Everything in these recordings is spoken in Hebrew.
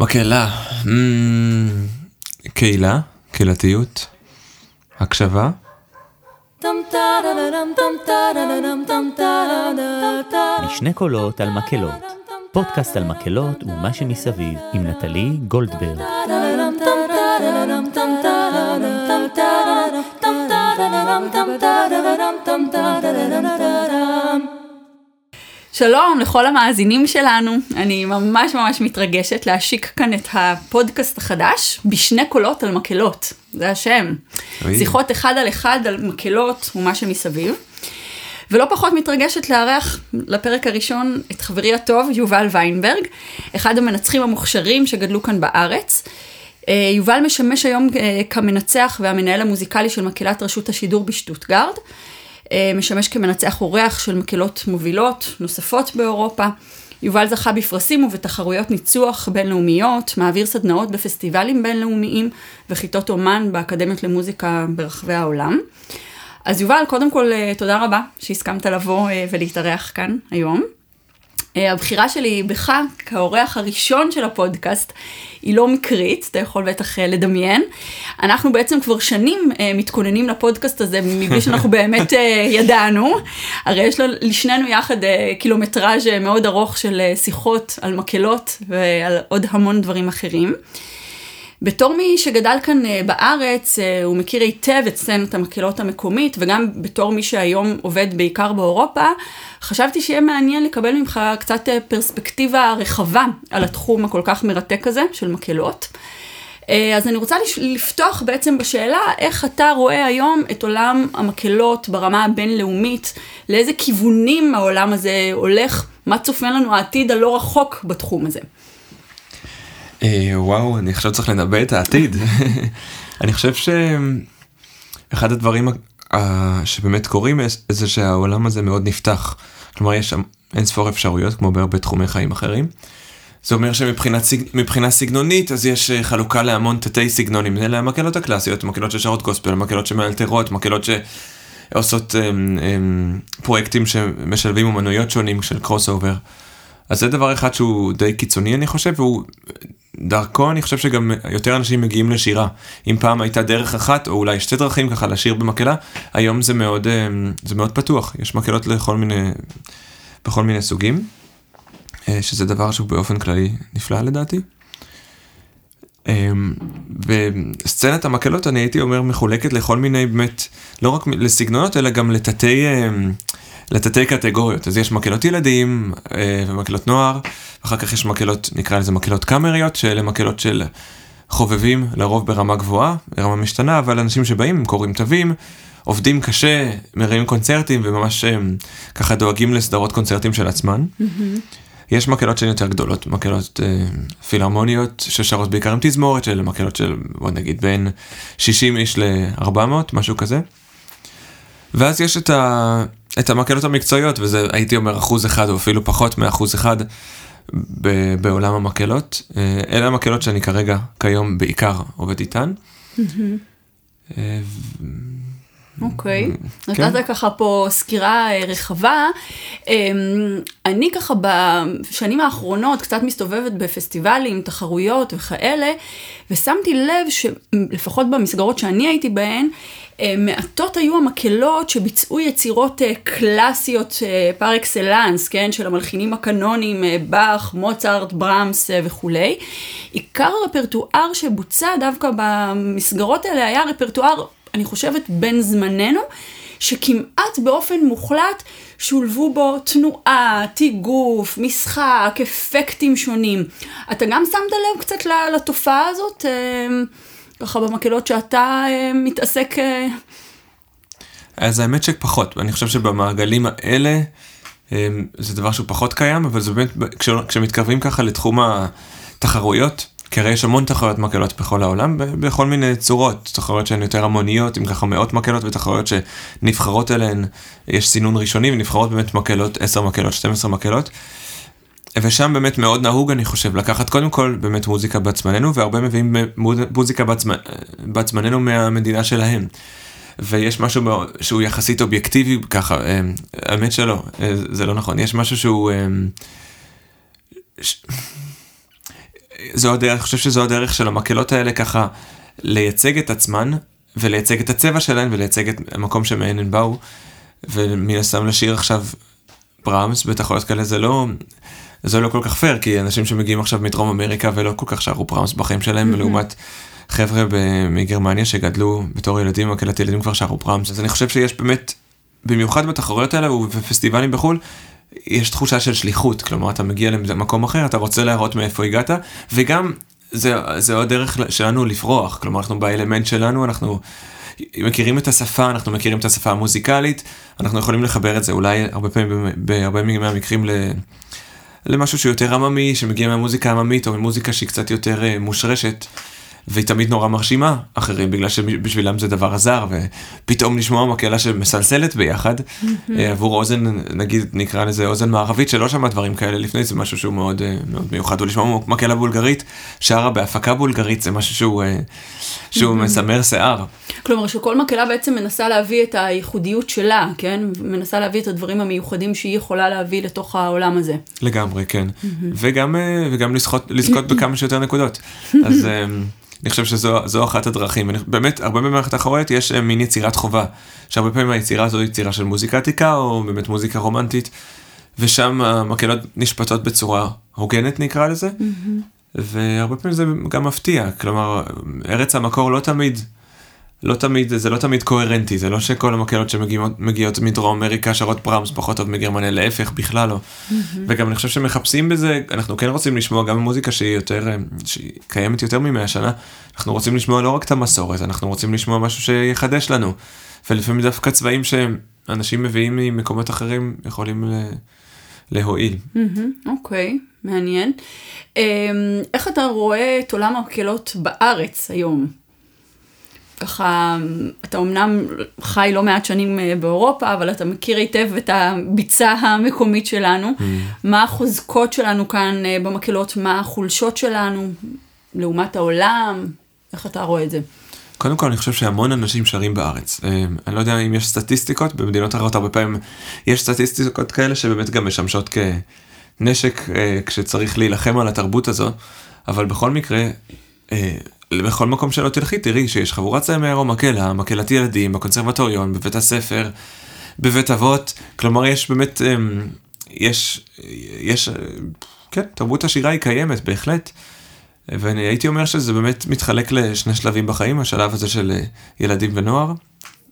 מקהלה, קהילה, קהילתיות, הקשבה. משני קולות על מקהלות, פודקאסט על מקהלות ומה שמסביב עם נטלי גולדברג. שלום לכל המאזינים שלנו, אני ממש ממש מתרגשת להשיק כאן את הפודקאסט החדש, בשני קולות על מקהלות, זה השם. אוי. שיחות אחד על אחד על מקהלות ומה שמסביב. ולא פחות מתרגשת לארח לפרק הראשון את חברי הטוב יובל ויינברג, אחד המנצחים המוכשרים שגדלו כאן בארץ. אה, יובל משמש היום אה, כמנצח והמנהל המוזיקלי של מקהלת רשות השידור בשטוטגרד. אה, משמש כמנצח אורח של מקהלות מובילות נוספות באירופה. יובל זכה בפרסים ובתחרויות ניצוח בינלאומיות, מעביר סדנאות בפסטיבלים בינלאומיים וכיתות אומן באקדמיות למוזיקה ברחבי העולם. אז יובל, קודם כל אה, תודה רבה שהסכמת לבוא אה, ולהתארח כאן היום. אה, הבחירה שלי בך כאורח הראשון של הפודקאסט היא לא מקרית, אתה יכול בטח אה, לדמיין. אנחנו בעצם כבר שנים אה, מתכוננים לפודקאסט הזה מבלי שאנחנו באמת ידענו. הרי יש לשנינו יחד קילומטראז' מאוד ארוך של שיחות על מקהלות ועל עוד המון דברים אחרים. בתור מי שגדל כאן אה, בארץ, אה, הוא מכיר היטב את סצנת המקהלות המקומית, וגם בתור מי שהיום עובד בעיקר באירופה, חשבתי שיהיה מעניין לקבל ממך קצת אה, פרספקטיבה רחבה על התחום הכל כך מרתק הזה של מקהלות. אז אני רוצה לפתוח בעצם בשאלה איך אתה רואה היום את עולם המקהלות ברמה הבינלאומית, לאיזה כיוונים העולם הזה הולך, מה צופן לנו העתיד הלא רחוק בתחום הזה. אה, וואו, אני עכשיו צריך לנבא את העתיד. אני חושב שאחד הדברים שבאמת קורים זה שהעולם הזה מאוד נפתח. כלומר, יש שם אין ספור אפשרויות, כמו בהרבה תחומי חיים אחרים. זה אומר שמבחינה סג... מבחינה סגנונית, אז יש אה, חלוקה להמון תתי סגנונים. אלה המקהלות הקלאסיות, מקהלות ששרות גוספל, מקהלות שמאלתרות, מקהלות שעושות אמ, אמ, פרויקטים שמשלבים אומנויות שונים של crossover. אז זה דבר אחד שהוא די קיצוני אני חושב, והוא דרכו אני חושב שגם יותר אנשים מגיעים לשירה. אם פעם הייתה דרך אחת, או אולי שתי דרכים ככה לשיר במקהלה, היום זה מאוד, אמ, זה מאוד פתוח, יש מקהלות לכל מיני, בכל מיני סוגים, אה, שזה דבר שהוא באופן כללי נפלא לדעתי. אמ, וסצנת המקהלות אני הייתי אומר מחולקת לכל מיני באמת, לא רק לסגנונות אלא גם לתתי, אמ, לתתי קטגוריות. אז יש מקהלות ילדים אה, ומקהלות נוער, אחר כך יש מקהלות, נקרא לזה מקהלות קאמריות, שאלה מקהלות של חובבים, לרוב ברמה גבוהה, ברמה משתנה, אבל אנשים שבאים, הם קוראים תווים, עובדים קשה, מרימים קונצרטים וממש אמ, ככה דואגים לסדרות קונצרטים של עצמן. יש מקהלות שהן יותר גדולות, מקהלות אה, פילהרמוניות ששרות בעיקר עם תזמורת, שאלה מקהלות של בוא נגיד בין 60 איש ל-400, משהו כזה. ואז יש את, ה, את המקהלות המקצועיות, וזה הייתי אומר אחוז אחד או אפילו פחות מאחוז אחד ב, בעולם המקהלות. אה, אלה המקהלות שאני כרגע, כיום בעיקר עובד איתן. אוקיי, כן. נתת ככה פה סקירה אה, רחבה. אמ, אני ככה בשנים האחרונות קצת מסתובבת בפסטיבלים, תחרויות וכאלה, ושמתי לב שלפחות במסגרות שאני הייתי בהן, אה, מעטות היו המקהלות שביצעו יצירות אה, קלאסיות אה, פר אקסלנס, כן, של המלחינים הקנונים, אה, באך, מוצרט, ברמס אה, וכולי. עיקר הרפרטואר שבוצע דווקא במסגרות האלה היה רפרטואר אני חושבת, בין זמננו, שכמעט באופן מוחלט שולבו בו תנועה, תיגוף, משחק, אפקטים שונים. אתה גם שמת לב קצת לתופעה הזאת, אה, ככה במקהלות שאתה אה, מתעסק... אה, אז האמת שפחות, אני חושב שבמעגלים האלה זה דבר שהוא פחות קיים, אבל זה באמת, כש- כשמתקרבים ככה לתחום התחרויות, כי הרי יש המון תחרויות מקהלות בכל העולם, בכל מיני צורות, תחרויות שהן יותר המוניות, עם ככה מאות מקהלות, ותחרויות שנבחרות אליהן, יש סינון ראשוני, ונבחרות באמת מקהלות, 10 מקהלות, 12 מקהלות. ושם באמת מאוד נהוג אני חושב לקחת קודם כל באמת מוזיקה בעצמנו והרבה מביאים מוזיקה בעצמ... בעצמנו מהמדינה שלהם. ויש משהו שהוא יחסית אובייקטיבי ככה, אה, האמת שלא, אה, זה לא נכון, יש משהו שהוא... אה, ש... זו הדרך, אני חושב שזו הדרך של המקהלות האלה ככה לייצג את עצמן ולייצג את הצבע שלהן ולייצג את המקום שמהן הן באו. ומן הסתם לשיר עכשיו ברמס בתחרויות כאלה זה לא, זה לא כל כך פייר, כי אנשים שמגיעים עכשיו מדרום אמריקה ולא כל כך שרו ברמס בחיים שלהם, mm-hmm. לעומת חבר'ה מגרמניה שגדלו בתור ילדים, מקהלת ילדים כבר שרו ברמס, אז אני חושב שיש באמת, במיוחד בתחרויות האלה ובפסטיבלים בחו"ל, יש תחושה של שליחות, כלומר אתה מגיע למקום אחר, אתה רוצה להראות מאיפה הגעת, וגם זה, זה עוד דרך שלנו לפרוח, כלומר אנחנו באלמנט שלנו, אנחנו מכירים את השפה, אנחנו מכירים את השפה המוזיקלית, אנחנו יכולים לחבר את זה אולי הרבה פעמים, בהרבה מהמקרים ל... למשהו שהוא יותר עממי, שמגיע מהמוזיקה העממית, או ממוזיקה שהיא קצת יותר uh, מושרשת. והיא תמיד נורא מרשימה אחרים, בגלל שבשבילם זה דבר עזר, ופתאום לשמוע מקהלה שמסלסלת ביחד, mm-hmm. עבור אוזן, נגיד נקרא לזה אוזן מערבית, שלא שמע דברים כאלה לפני, זה משהו שהוא מאוד, אה, מאוד מיוחד, ולשמוע מקהלה בולגרית, שרה בהפקה בולגרית, זה משהו שהוא, אה, שהוא. מסמר שיער. כלומר, שכל מקהלה בעצם מנסה להביא את הייחודיות שלה, כן? מנסה להביא את הדברים המיוחדים שהיא יכולה להביא לתוך העולם הזה. לגמרי, כן. וגם, וגם לזכות, לזכות בכמה שיותר נקודות. אז... אני חושב שזו אחת הדרכים. באמת, הרבה במערכת התחרויות יש אה, מין יצירת חובה, שהרבה פעמים היצירה הזו היא יצירה של מוזיקה עתיקה, או באמת מוזיקה רומנטית, ושם המקהלות נשפטות בצורה הוגנת נקרא לזה, mm-hmm. והרבה פעמים זה גם מפתיע, כלומר, ארץ המקור לא תמיד לא תמיד, זה לא תמיד קוהרנטי, זה לא שכל המקהלות שמגיעות מדרום אמריקה שרות פראמס פחות טוב מגרמניה, להפך, בכלל לא. Mm-hmm. וגם אני חושב שמחפשים בזה, אנחנו כן רוצים לשמוע גם מוזיקה שהיא יותר, שהיא קיימת יותר ממאה שנה, אנחנו רוצים לשמוע לא רק את המסורת, אנחנו רוצים לשמוע משהו שיחדש לנו. ולפעמים דווקא צבעים שאנשים מביאים ממקומות אחרים יכולים להועיל. אוקיי, okay, מעניין. אמ, איך אתה רואה את עולם המקהלות בארץ היום? ככה, אתה אמנם חי לא מעט שנים אה, באירופה, אבל אתה מכיר היטב את הביצה המקומית שלנו. Mm. מה החוזקות שלנו כאן אה, במקהלות, מה החולשות שלנו לעומת העולם, איך אתה רואה את זה? קודם כל אני חושב שהמון אנשים שרים בארץ. אה, אני לא יודע אם יש סטטיסטיקות, במדינות אחרות הרבה פעמים יש סטטיסטיקות כאלה שבאמת גם משמשות כנשק כשצריך להילחם על התרבות הזו, אבל בכל מקרה, בכל מקום שלא תלכי תראי שיש חבורת צמר או מקהלה, מקהלת ילדים, בקונסרבטוריון, בבית הספר, בבית אבות, כלומר יש באמת, אמ, יש, יש, כן, תרבות השירה היא קיימת בהחלט. ואני הייתי אומר שזה באמת מתחלק לשני שלבים בחיים, השלב הזה של אה, ילדים ונוער,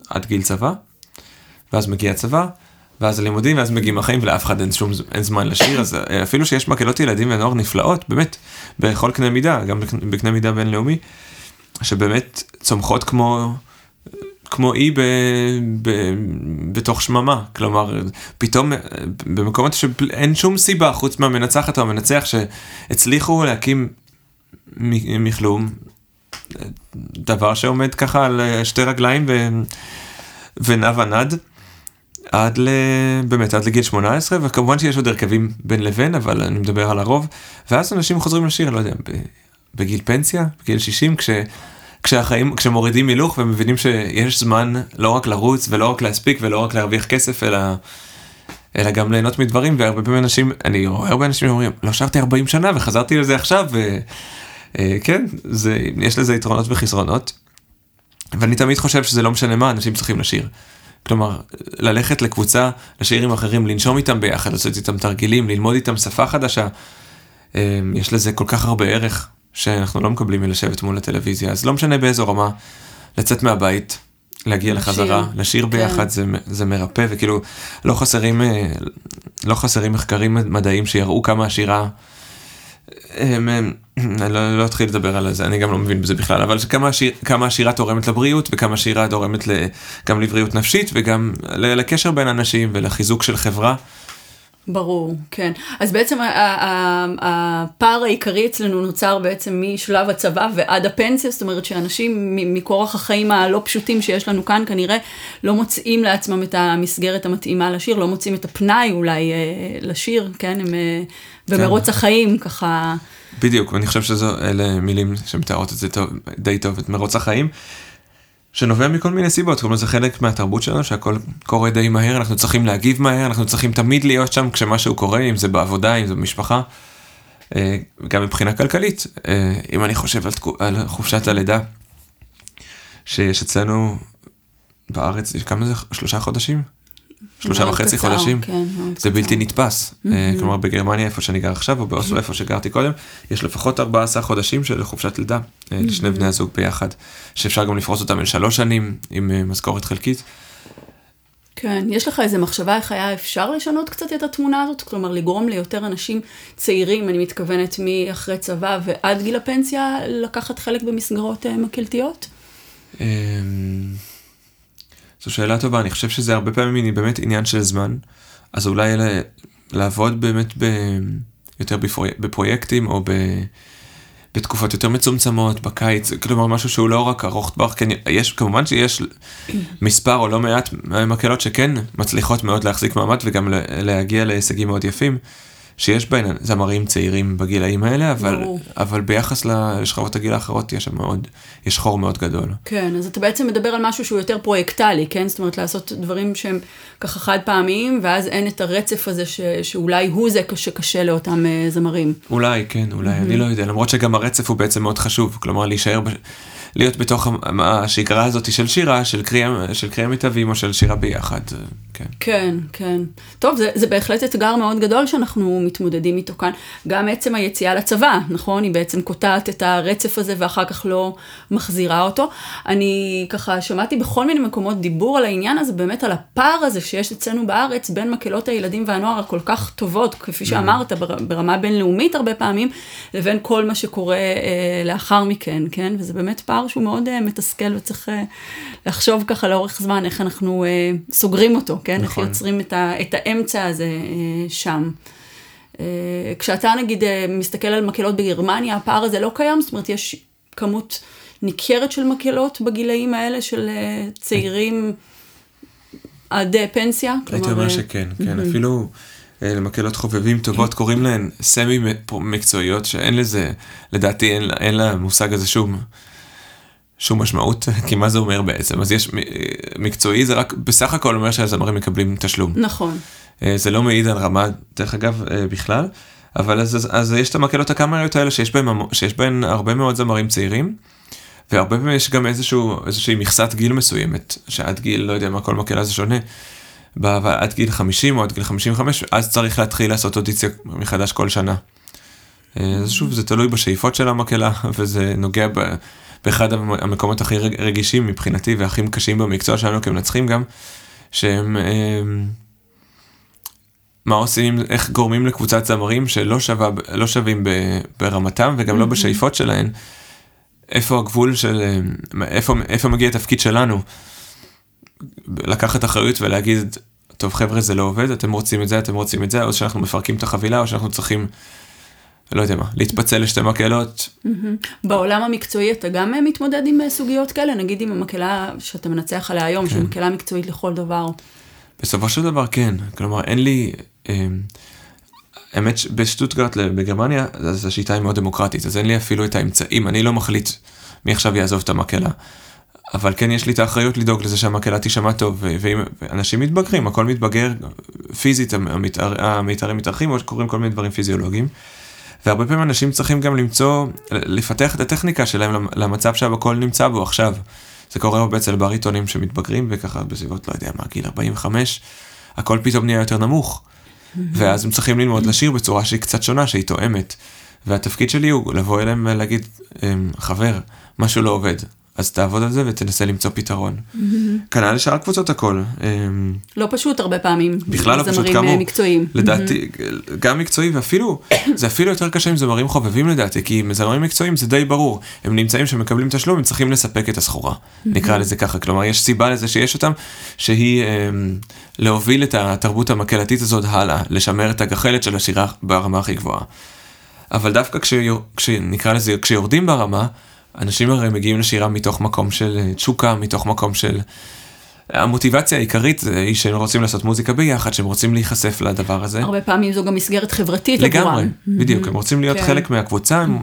עד גיל צבא, ואז מגיע הצבא, ואז הלימודים, ואז מגיעים החיים ולאף אחד אין שום אין זמן לשיר, אז אה, אפילו שיש מקהלות ילדים ונוער נפלאות, באמת, בכל קנה מידה, גם בקנה מידה בינלאומי, שבאמת צומחות כמו, כמו אי ב, ב, בתוך שממה, כלומר, פתאום אה, במקומות שאין שום סיבה חוץ מהמנצחת או המנצח שהצליחו להקים מכלום, דבר שעומד ככה על שתי רגליים ו... ונע ונד. עד ל... באמת, עד לגיל 18, וכמובן שיש עוד הרכבים בין לבין, אבל אני מדבר על הרוב, ואז אנשים חוזרים לשיר, לא יודע, בגיל פנסיה, בגיל 60, כש... כשהחיים, כשמורידים הילוך ומבינים שיש זמן לא רק לרוץ ולא רק להספיק ולא רק להרוויח כסף, אלא, אלא גם ליהנות מדברים, והרבה פעמים אנשים, אני רואה הרבה אנשים שאומרים, לא שרתי 40 שנה וחזרתי לזה עכשיו, וכן, זה, יש לזה יתרונות וחסרונות. ואני תמיד חושב שזה לא משנה מה, אנשים צריכים לשיר. כלומר, ללכת לקבוצה, לשיר עם אחרים, לנשום איתם ביחד, לעשות איתם תרגילים, ללמוד איתם שפה חדשה, אמ, יש לזה כל כך הרבה ערך שאנחנו לא מקבלים מלשבת מול הטלוויזיה, אז לא משנה באיזו רמה, לצאת מהבית, להגיע לשיר. לחזרה, לשיר כן. ביחד זה, זה מרפא, וכאילו לא חסרים, אה, לא חסרים מחקרים מדעיים שיראו כמה השירה אני לא, לא אתחיל לדבר על זה, אני גם לא מבין בזה בכלל, אבל כמה, השיר, כמה השירה תורמת לבריאות וכמה השירה תורמת גם לבריאות נפשית וגם לקשר בין אנשים ולחיזוק של חברה. ברור, כן. אז בעצם הפער העיקרי אצלנו נוצר בעצם משלב הצבא ועד הפנסיה, זאת אומרת שאנשים מכורח החיים הלא פשוטים שיש לנו כאן כנראה לא מוצאים לעצמם את המסגרת המתאימה לשיר, לא מוצאים את הפנאי אולי אה, לשיר, כן, הם אה, במרוץ כן. החיים ככה. בדיוק, ואני חושב שאלה מילים שמתארות את זה טוב, די טוב, את מרוץ החיים. שנובע מכל מיני סיבות, כלומר זה חלק מהתרבות שלנו שהכל קורה די מהר, אנחנו צריכים להגיב מהר, אנחנו צריכים תמיד להיות שם כשמשהו קורה, אם זה בעבודה, אם זה במשפחה. אה, גם מבחינה כלכלית, אה, אם אני חושב על, תקו- על חופשת הלידה, שיש אצלנו בארץ, כמה זה? שלושה חודשים? שלושה וחצי קצר, חודשים. כן, זה בלתי. נתפס. אה, כלומר, בגרמניה, איפה שאני גר עכשיו, או באוסלו, איפה שגרתי קודם, יש לפחות 14 חודשים של חופשת לידה אה, לשני בני הזוג ביחד, שאפשר גם לפרוס אותם לשלוש שנים עם אה, משכורת חלקית. כן, יש לך איזה מחשבה איך היה אפשר לשנות קצת את התמונה הזאת? כלומר, לגרום ליותר אנשים צעירים, אני מתכוונת מאחרי צבא ועד גיל הפנסיה, לקחת חלק במסגרות מקהלתיות? אמ, זו שאלה טובה, אני חושב שזה הרבה פעמים באמת עניין של זמן, אז אולי ל- לעבוד באמת ב... יותר בפרויק... בפרויקטים או ב... בתקופות יותר מצומצמות, בקיץ, כלומר משהו שהוא לא רק ארוך טווח, כן, יש, כמובן שיש מספר או לא מעט מקהלות שכן מצליחות מאוד להחזיק מעמד וגם להגיע להישגים מאוד יפים, שיש בהן זמרים צעירים בגילאים האלה, אבל, ברור. אבל ביחס לשכבות הגיל האחרות יש שם מאוד, יש חור מאוד גדול. כן, אז אתה בעצם מדבר על משהו שהוא יותר פרויקטלי, כן? זאת אומרת, לעשות דברים שהם ככה חד פעמיים, ואז אין את הרצף הזה ש... שאולי הוא זה שקשה לאותם אה, זמרים. אולי, כן, אולי, אני לא יודע, למרות שגם הרצף הוא בעצם מאוד חשוב, כלומר להישאר, ב... להיות בתוך השגרה הזאת של שירה, של קריאה, של קריאה מיטבים או של שירה ביחד, זה- כן. כן, כן. טוב, זה, זה בהחלט אתגר מאוד גדול שאנחנו מתמודדים איתו כאן. גם עצם היציאה לצבא, נכון? היא בעצם קוטעת את הרצף הזה ואחר כך לא מחזירה אותו. אני ככה שמעתי בכל מיני מקומות דיבור על העניין הזה, באמת על הפער הזה שיש אצלנו בארץ בין מקהלות הילדים והנוער הכל כך טובות, כפי שאמרת, בר, ברמה בינלאומית הרבה פעמים, לבין כל מה שקורה אה, לאחר מכן, כן? וזה באמת פער שהוא מאוד אה, מתסכל וצריך אה, לחשוב ככה לאורך זמן איך אנחנו אה, סוגרים אותו, כן? נכון. איך יוצרים את, ה, את האמצע הזה אה, שם. אה, כשאתה נגיד אה, מסתכל על מקהלות בגרמניה, הפער הזה לא קיים, זאת אומרת יש כמות ניכרת של מקהלות בגילאים האלה של אה, צעירים עד פנסיה. הייתי אומר שכן, כן, אפילו אה, למקהלות חובבים טובות קוראים להן סמי מקצועיות, שאין לזה, לדעתי אין, לה- אין למושג הזה שום, שום משמעות, כי מה זה אומר בעצם? אז יש, מקצועי זה רק בסך הכל אומר שהזמרים מקבלים תשלום. נכון. אה, זה לא מעיד על רמה, דרך אגב, אה, בכלל, אבל אז, אז, אז יש את המקהלות הקאמריות האלה שיש בהן, שיש בהן הרבה מאוד זמרים צעירים, והרבה פעמים יש גם איזשהו, איזושהי מכסת גיל מסוימת, שעד גיל, לא יודע מה, כל מקהלה זה שונה, עד גיל 50 או עד גיל 55, אז צריך להתחיל לעשות אודיציה מחדש כל שנה. אה, אז שוב, זה תלוי בשאיפות של המקהלה, וזה נוגע ב... באחד המ- המקומות הכי רג- רגישים מבחינתי והכי קשים במקצוע שלנו כמנצחים גם, שהם... אה, מה עושים, איך גורמים לקבוצת זמרים שלא שווה, לא שווים ברמתם וגם לא בשאיפות שלהן, איפה הגבול של, אה, איפה, איפה מגיע התפקיד שלנו, לקחת אחריות ולהגיד, טוב חבר'ה זה לא עובד, אתם רוצים את זה, אתם רוצים את זה, או שאנחנו מפרקים את החבילה, או שאנחנו צריכים, לא יודע מה, להתפצל לשתי מקהלות, בעולם המקצועי אתה גם אה, מתמודד עם אה, סוגיות כאלה? נגיד עם המקהלה שאתה מנצח עליה היום, שהיא מקהלה מקצועית לכל דבר. בסופו של דבר כן, כלומר אין לי, אה, האמת שבשטוטגרט בגרמניה אז השיטה היא מאוד דמוקרטית, אז אין לי אפילו את האמצעים, אני לא מחליט מי עכשיו יעזוב את המקהלה. אבל כן יש לי את האחריות לדאוג לזה שהמקהלה תישמע טוב, ואם אנשים מתבגרים, הכל מתבגר פיזית, המתאר- המתארים מתארחים, או שקורים כל מיני דברים פיזיולוגיים. והרבה פעמים אנשים צריכים גם למצוא, לפתח את הטכניקה שלהם למ- למצב שהכל נמצא בו עכשיו. זה קורה הרבה אצל בריטונים שמתבגרים, וככה בסביבות, לא יודע מה, גיל 45, הכל פתאום נהיה יותר נמוך. ואז הם צריכים ללמוד לשיר בצורה שהיא קצת שונה, שהיא תואמת. והתפקיד שלי הוא לבוא אליהם ולהגיד, "אמ, חבר, משהו לא עובד, אז תעבוד על זה ותנסה למצוא פתרון. כנ"ל לשאר הקבוצות הכל. אמ, לא פשוט הרבה פעמים. בכלל לא פשוט, זמרים, אה, כאמור, מקצועיים. לדעתי, גם מקצועי ואפילו, זה אפילו יותר קשה עם זמרים חובבים לדעתי, כי זמרים מקצועיים זה די ברור, הם נמצאים שמקבלים תשלום, הם צריכים לספק את הסחורה, נקרא לזה ככה, כלומר יש סיבה לזה שיש אותם, שהיא אמ, להוביל את התרבות המקהלתית הזאת הלאה, לשמר את הגחלת של השירה ברמה הכי גבוהה. אבל דווקא כשנקרא לזה, כשיורדים ברמה, אנשים הרי מגיעים לשירה מתוך מקום של אה, תשוקה, מתוך מקום של... המוטיבציה העיקרית זה היא שהם רוצים לעשות מוזיקה ביחד, שהם רוצים להיחשף לדבר הזה. הרבה פעמים זו גם מסגרת חברתית לגמרי, עבורם. בדיוק, הם רוצים להיות כן. חלק מהקבוצה, הם-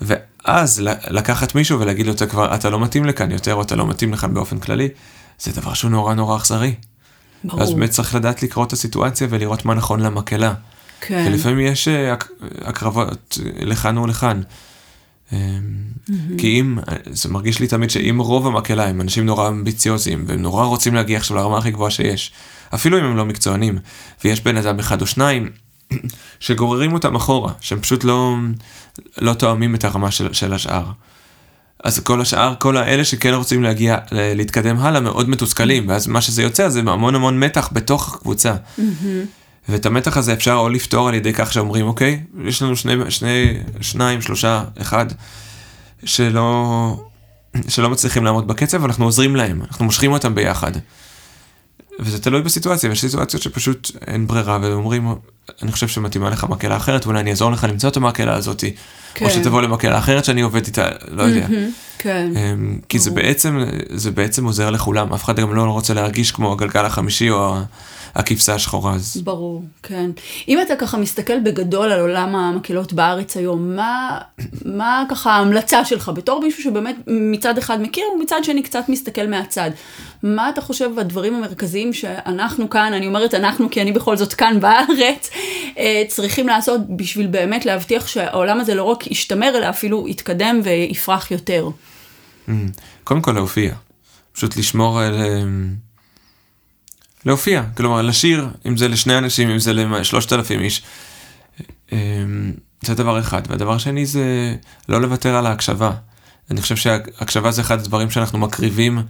ואז לקחת מישהו ולהגיד לו, "אתה כבר, אתה לא מתאים לכאן יותר, או אתה לא מתאים לכאן באופן כללי, זה דבר שהוא נורא נורא אכזרי. ברור. אז באמת צריך לדעת לקרוא את הסיטואציה ולראות מה נכון למקהלה. כן. כי לפעמים יש אה, הק- הקרבות לכאן ולכאן. כי אם, זה מרגיש לי תמיד שאם רוב המקהלה הם אנשים נורא אמביציוזיים, והם נורא רוצים להגיע עכשיו לרמה הכי גבוהה שיש, אפילו אם הם לא מקצוענים, ויש בן אדם אחד או שניים שגוררים אותם אחורה, שהם פשוט לא, לא תואמים את הרמה של, של השאר. אז כל השאר, כל האלה שכן רוצים להגיע, ל- להתקדם הלאה, מאוד מתוסכלים, ואז מה שזה יוצר זה המון המון מתח בתוך הקבוצה. ואת המתח הזה אפשר או לפתור על ידי כך שאומרים, אוקיי, יש לנו שני, שני, שניים, שלושה, אחד, שלא, שלא מצליחים לעמוד בקצב, אנחנו עוזרים להם, אנחנו מושכים אותם ביחד. וזה תלוי בסיטואציה, ויש סיטואציות שפשוט אין ברירה, ואומרים, אני חושב שמתאימה לך מקהלה אחרת, ואולי אני אעזור לך למצוא את המקהלה הזאתי, כן. או שתבוא למקהלה אחרת שאני עובד איתה, לא יודע. כן. אמ, כי זה בעצם, זה בעצם עוזר לכולם, אף אחד גם לא רוצה להרגיש כמו הגלגל החמישי או ה- הכבשה השחורה, אז ברור, כן. אם אתה ככה מסתכל בגדול על עולם המקהלות בארץ היום, מה, מה ככה ההמלצה שלך בתור מישהו שבאמת מצד אחד מכיר ומצד שני קצת מסתכל מהצד? מה אתה חושב הדברים המרכזיים שאנחנו כאן, אני אומרת אנחנו כי אני בכל זאת כאן בארץ, אה, צריכים לעשות בשביל באמת להבטיח שהעולם הזה לא רק ישתמר אלא אפילו יתקדם ויפרח יותר? אמ, קודם כל להופיע, פשוט לשמור על... להופיע, כלומר לשיר, אם זה לשני אנשים, אם זה לשלושת אלפים איש, אמ, זה דבר אחד. והדבר השני זה לא לוותר על ההקשבה. אני חושב שהקשבה זה אחד הדברים שאנחנו מקריבים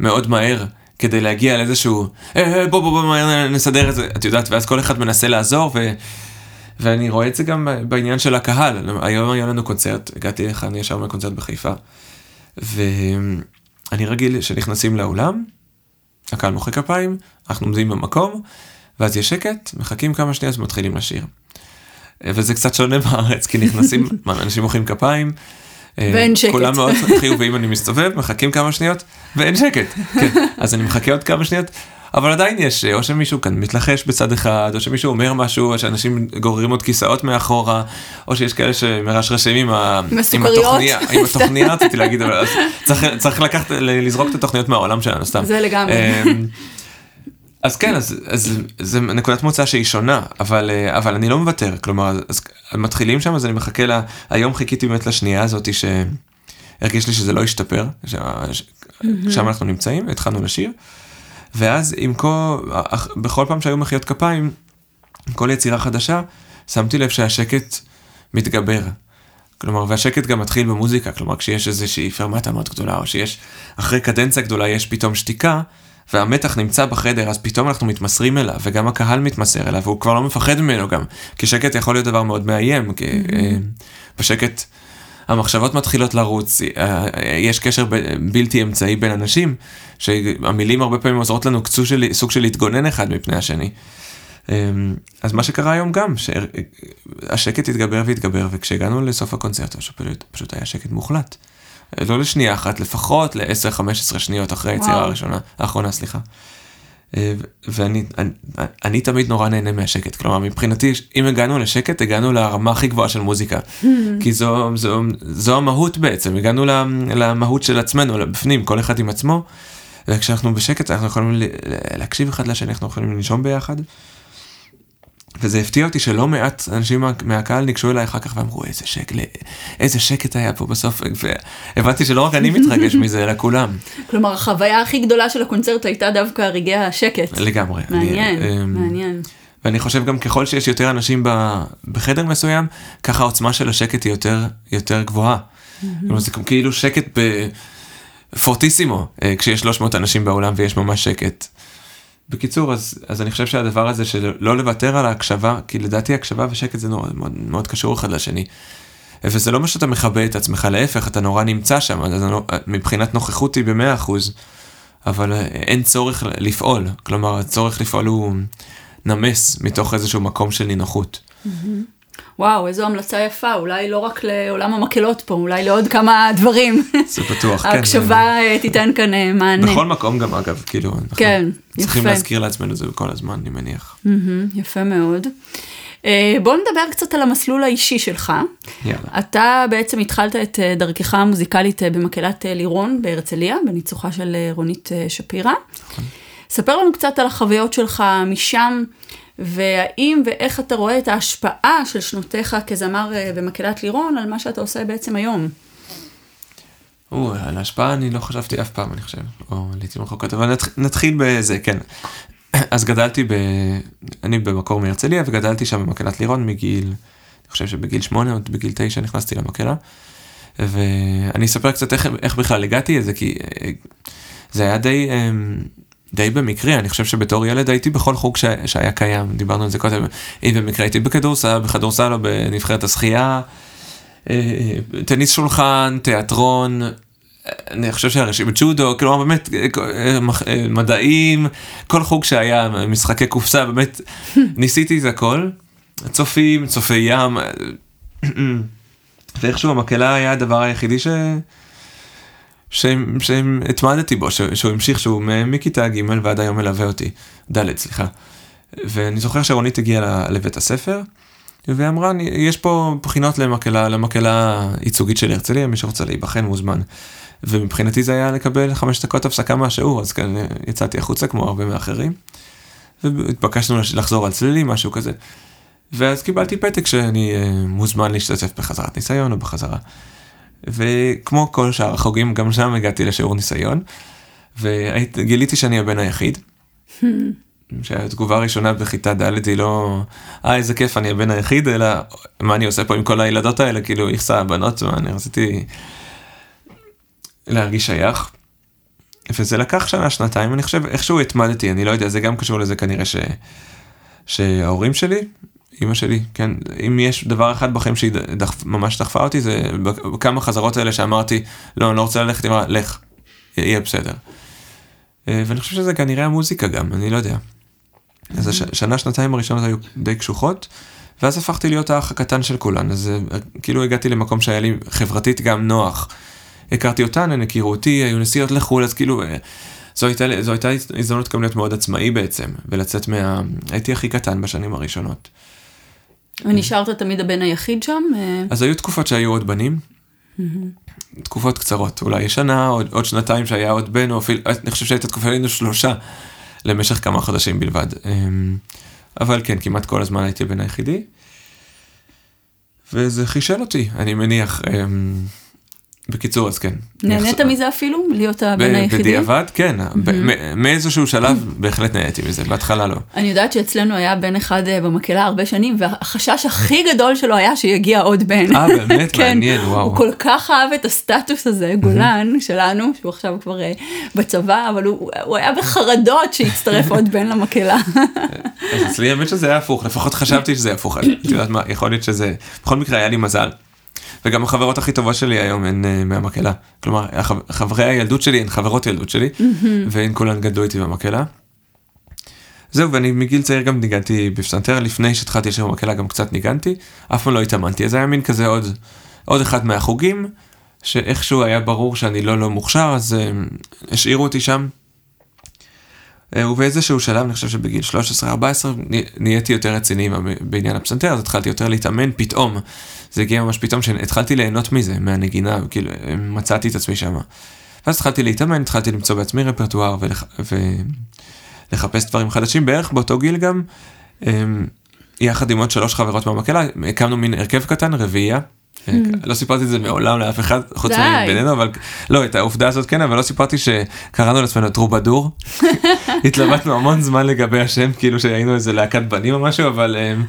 מאוד מהר כדי להגיע לאיזשהו, אה, אה, בוא בוא בוא מהר נסדר את זה, את יודעת, ואז כל אחד מנסה לעזור, ו... ואני רואה את זה גם בעניין של הקהל. היום היה לנו קונצרט, הגעתי לכאן ישר מקונצרט בחיפה, ואני רגיל שנכנסים לאולם, הקהל מוחא כפיים, אנחנו עומדים במקום, ואז יש שקט, מחכים כמה שניות ומתחילים לשיר. וזה קצת שונה בארץ, כי נכנסים, אנשים מוחאים כפיים. אה, ואין שקט. כולם מאוד חיוביים, אני מסתובב, מחכים כמה שניות, ואין שקט. כן, אז אני מחכה עוד כמה שניות, אבל עדיין יש, או שמישהו כאן מתלחש בצד אחד, או שמישהו אומר משהו, או שאנשים גוררים עוד כיסאות מאחורה, או שיש כאלה שמרשרשים עם, ה... עם. התוכניה, עם התוכניה רציתי להגיד, אבל אז צריך, צריך לקחת, לזרוק את התוכניות מהעולם שלנו, סתם. זה לגמרי. אמ, אז כן, אז, אז זה נקודת מוצא שהיא שונה, אבל, אה, אבל אני לא מוותר, כלומר, אז מתחילים שם, אז אני מחכה לה, היום חיכיתי באמת לשנייה הזאת שהרגיש לי שזה לא השתפר, ש- ש- שם אנחנו נמצאים, התחלנו לשיר, ואז עם כל, בכל פעם שהיו מחיאות כפיים, כל יצירה חדשה, שמתי לב שהשקט מתגבר. כלומר, והשקט גם מתחיל במוזיקה, כלומר, כשיש איזושהי פרמטה מאוד גדולה, או שיש, אחרי קדנציה גדולה יש פתאום שתיקה, והמתח נמצא בחדר, אז פתאום אנחנו מתמסרים אליו, וגם הקהל מתמסר אליו, והוא כבר לא מפחד ממנו גם, כי שקט יכול להיות דבר מאוד מאיים, כי אה, בשקט המחשבות מתחילות לרוץ, אה, יש קשר ב- בלתי אמצעי בין אנשים, שהמילים הרבה פעמים עוזרות לנו של, סוג של להתגונן אחד מפני השני. אמ, אז מה שקרה היום גם, שהשקט התגבר והתגבר, וכשהגענו לסוף הקונצרט, פשוט, פשוט היה שקט מוחלט. לא לשנייה אחת, לפחות ל-10-15 שניות אחרי היצירה. הראשונה, האחרונה, סליחה. אה, ואני אני, אני תמיד נורא נהנה מהשקט, כלומר מבחינתי אם הגענו לשקט הגענו לרמה הכי גבוהה של מוזיקה, כי זו, זו, זו המהות בעצם, הגענו למהות של עצמנו, בפנים, כל אחד עם עצמו, וכשאנחנו בשקט אנחנו יכולים להקשיב אחד לשני, אנחנו יכולים לנשום ביחד. וזה הפתיע אותי שלא מעט אנשים מה- מהקהל ניגשו אליי אחר כך ואמרו איזה שקט, איזה שקט היה פה בסוף, והבנתי שלא רק אני מתרגש מזה אלא כולם. כלומר, החוויה הכי גדולה של הקונצרט הייתה דווקא רגעי השקט. לגמרי. מעניין, אני, אמ, מעניין. ואני חושב גם ככל שיש יותר אנשים בחדר מסוים, ככה העוצמה של השקט היא יותר, יותר גבוהה. כלומר, זה כאילו שקט בפורטיסימו, אה, כשיש 300 אנשים באולם ויש ממש שקט. בקיצור, אז, אז אני חושב שהדבר הזה של לא לוותר על ההקשבה, כי לדעתי הקשבה ושקט זה נורא, מאוד, מאוד קשור אחד לשני. וזה לא מה שאתה מכבה את עצמך, להפך, אתה נורא נמצא שם, אז אני לא- מבחינת נוכחות היא במאה אחוז, אבל אה, אין צורך לפעול, כלומר הצורך לפעול הוא נמס מתוך איזשהו מקום של נינוחות. וואו, איזו המלצה יפה, אולי לא רק לעולם המקהלות פה, אולי לעוד כמה דברים. זה בטוח, כן. ההקשבה אה, תיתן כאן אה, מענה. בכל מקום גם אגב, כאילו, אנחנו כן, צריכים יפה. להזכיר לעצמנו את זה כל הזמן, אני מניח. יפה מאוד. אה, בוא נדבר קצת על המסלול האישי שלך. יאללה. אתה בעצם התחלת את דרכך המוזיקלית במקהלת לירון בהרצליה, בניצוחה של רונית שפירא. ספר לנו קצת על החוויות שלך משם, והאם ואיך אתה רואה את ההשפעה של שנותיך כזמר אה, במקהלת לירון על מה שאתה עושה בעצם היום? או, על ההשפעה אני לא חשבתי אף פעם, אני חושב, או לעיתים רחוקות, אבל נתח, נתחיל בזה, כן. אז גדלתי ב... אני במקור מהרצליה, וגדלתי שם במקהלת לירון מגיל, אני חושב שבגיל שמונה, עוד בגיל תשע נכנסתי למקהלה. ואני אספר קצת איך, איך בכלל הגעתי לזה, כי אה, זה היה די, אמ, די במקרה, אני חושב שבתור ילד הייתי בכל חוג ש, שהיה קיים, דיברנו על זה קודם, אם במקרה הייתי בכדורסל, בכדורסל או בנבחרת השחייה, אה, טניס שולחן, תיאטרון, אני חושב שהרשימת ג'ודו, כלומר באמת אה, מדעים, כל חוג שהיה, משחקי קופסה, באמת ניסיתי את הכל, צופים, צופי ים. ואיכשהו המקהלה היה הדבר היחידי ש... שהתמדתי בו. שהוא המשיך, שהוא מכיתה ג' ועד היום מלווה אותי, ד' סליחה. ואני זוכר שרונית הגיעה לבית הספר, ואמרה, יש פה בחינות למקהלה, למקהלה ייצוגית של הרצליה, מי שרוצה להיבחן מוזמן. ומבחינתי זה היה לקבל חמש דקות הפסקה מהשיעור, אז כאן יצאתי החוצה כמו הרבה מאחרים. והתבקשנו לחזור על צלילים, משהו כזה. ואז קיבלתי פתק שאני uh, מוזמן להשתתף בחזרת ניסיון או בחזרה. וכמו כל שאר החוגים, גם שם הגעתי לשיעור ניסיון, וגיליתי שאני הבן היחיד. שהתגובה הראשונה בכיתה ד' היא לא, אה איזה כיף אני הבן היחיד, אלא מה אני עושה פה עם כל הילדות האלה, כאילו יכסה הבנות, מה אני רציתי להרגיש שייך. וזה לקח שנה, שנתיים, אני חושב, איכשהו התמדתי, אני לא יודע, זה גם קשור לזה כנראה ש... שההורים שלי אימא שלי, כן, אם יש דבר אחד בחיים שהיא דחפ, ממש דחפה אותי, זה בכמה חזרות האלה שאמרתי, לא, אני לא רוצה ללכת, היא אמרה, לך, יהיה בסדר. אה, ואני חושב שזה כנראה המוזיקה גם, אני לא יודע. אז השנה, שנתיים הראשונות היו די קשוחות, ואז הפכתי להיות האח הקטן של כולן, אז אה, כאילו הגעתי למקום שהיה לי חברתית גם נוח. הכרתי אותן, הן הכירו אותי, היו נסיעות לחו"ל, אז כאילו, אה, זו הייתה, זו הייתה הזדמנות גם להיות מאוד עצמאי בעצם, ולצאת מה... הייתי הכי קטן בשנים הראשונות. ונשארת תמיד הבן היחיד שם? אה, אז היו תקופות שהיו עוד בנים. תקופות קצרות, אולי שנה, עוד, עוד שנתיים שהיה עוד בן, או אפילו, אני חושב שהייתה תקופה היינו שלושה למשך כמה חודשים בלבד. אמ, אבל כן, כמעט כל הזמן הייתי הבן היחידי. וזה חישל אותי, אני מניח. בקיצור, אז כן. נהנית מזה אפילו? להיות הבן היחידי? בדיעבד, כן. מאיזשהו שלב בהחלט נהניתי מזה, בהתחלה לא. אני יודעת שאצלנו היה בן אחד אה, במקהלה הרבה שנים, והחשש הכי גדול שלו היה שיגיע עוד בן. אה, באמת? כן. מעניין, וואו. הוא כל כך אהב את הסטטוס הזה, גולן שלנו, שהוא עכשיו כבר אה, בצבא, אבל הוא היה בחרדות שיצטרף עוד בן למקהלה. אז אצלי האמת שזה היה הפוך, לפחות חשבתי שזה הפוך. את יודעת מה, יכול להיות שזה, בכל מקרה היה לי מזל. וגם החברות הכי טובות שלי היום הן uh, מהמקהלה. כלומר, חברי הילדות שלי הן חברות ילדות שלי, mm-hmm. והן כולן גדלו איתי במקהלה. זהו, ואני מגיל צעיר גם ניגנתי בפסנתר, לפני שהתחלתי לשיר במקהלה גם קצת ניגנתי, אף פעם לא התאמנתי, אז היה מין כזה עוד, עוד אחד מהחוגים, שאיכשהו היה ברור שאני לא לא מוכשר, אז uh, השאירו אותי שם. Uh, ובאיזשהו שלב, אני חושב שבגיל 13-14, נהייתי יותר רציני בעניין הפסנתר, אז התחלתי יותר להתאמן פתאום. זה הגיע ממש פתאום שהתחלתי ליהנות מזה, מהנגינה, כאילו, מצאתי את עצמי שם. ואז התחלתי להתאמן, התחלתי למצוא בעצמי רפרטואר ולח... ולחפש דברים חדשים, בערך באותו גיל גם, אמ, יחד עם עוד שלוש חברות מהמקהלה, הקמנו מין הרכב קטן, רביעייה. לא סיפרתי את זה מעולם לאף אחד חוץ מבינינו אבל לא את העובדה הזאת כן אבל לא סיפרתי שקראנו לעצמנו טרובדור התלבטנו המון זמן לגבי השם כאילו שהיינו איזה להקת בנים או משהו אבל אמ,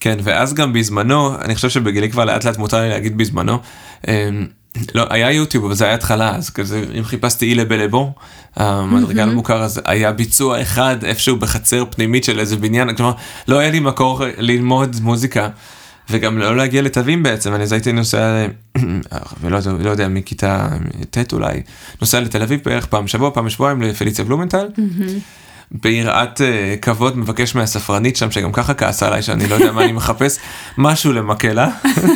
כן, ואז גם בזמנו, אני חושב שבגילי כבר לאט לאט מותר לי להגיד בזמנו, אמ, לא, היה יוטיוב, אבל זה היה התחלה, אז כזה, אם חיפשתי אילה בלבו, המדרגה המוכר, אז היה ביצוע אחד איפשהו בחצר פנימית של איזה בניין, כלומר, לא היה לי מקור ללמוד מוזיקה, וגם לא להגיע לתווים בעצם, אני אז הייתי נוסע, ולא לא יודע, מכיתה ט' אולי, נוסע לתל אביב בערך פעם בשבוע, פעם בשבועיים לפליציה בלומנטל. ביראת אה, כבוד מבקש מהספרנית שם שגם ככה כעסה עליי שאני לא יודע מה אני מחפש משהו למקהלה.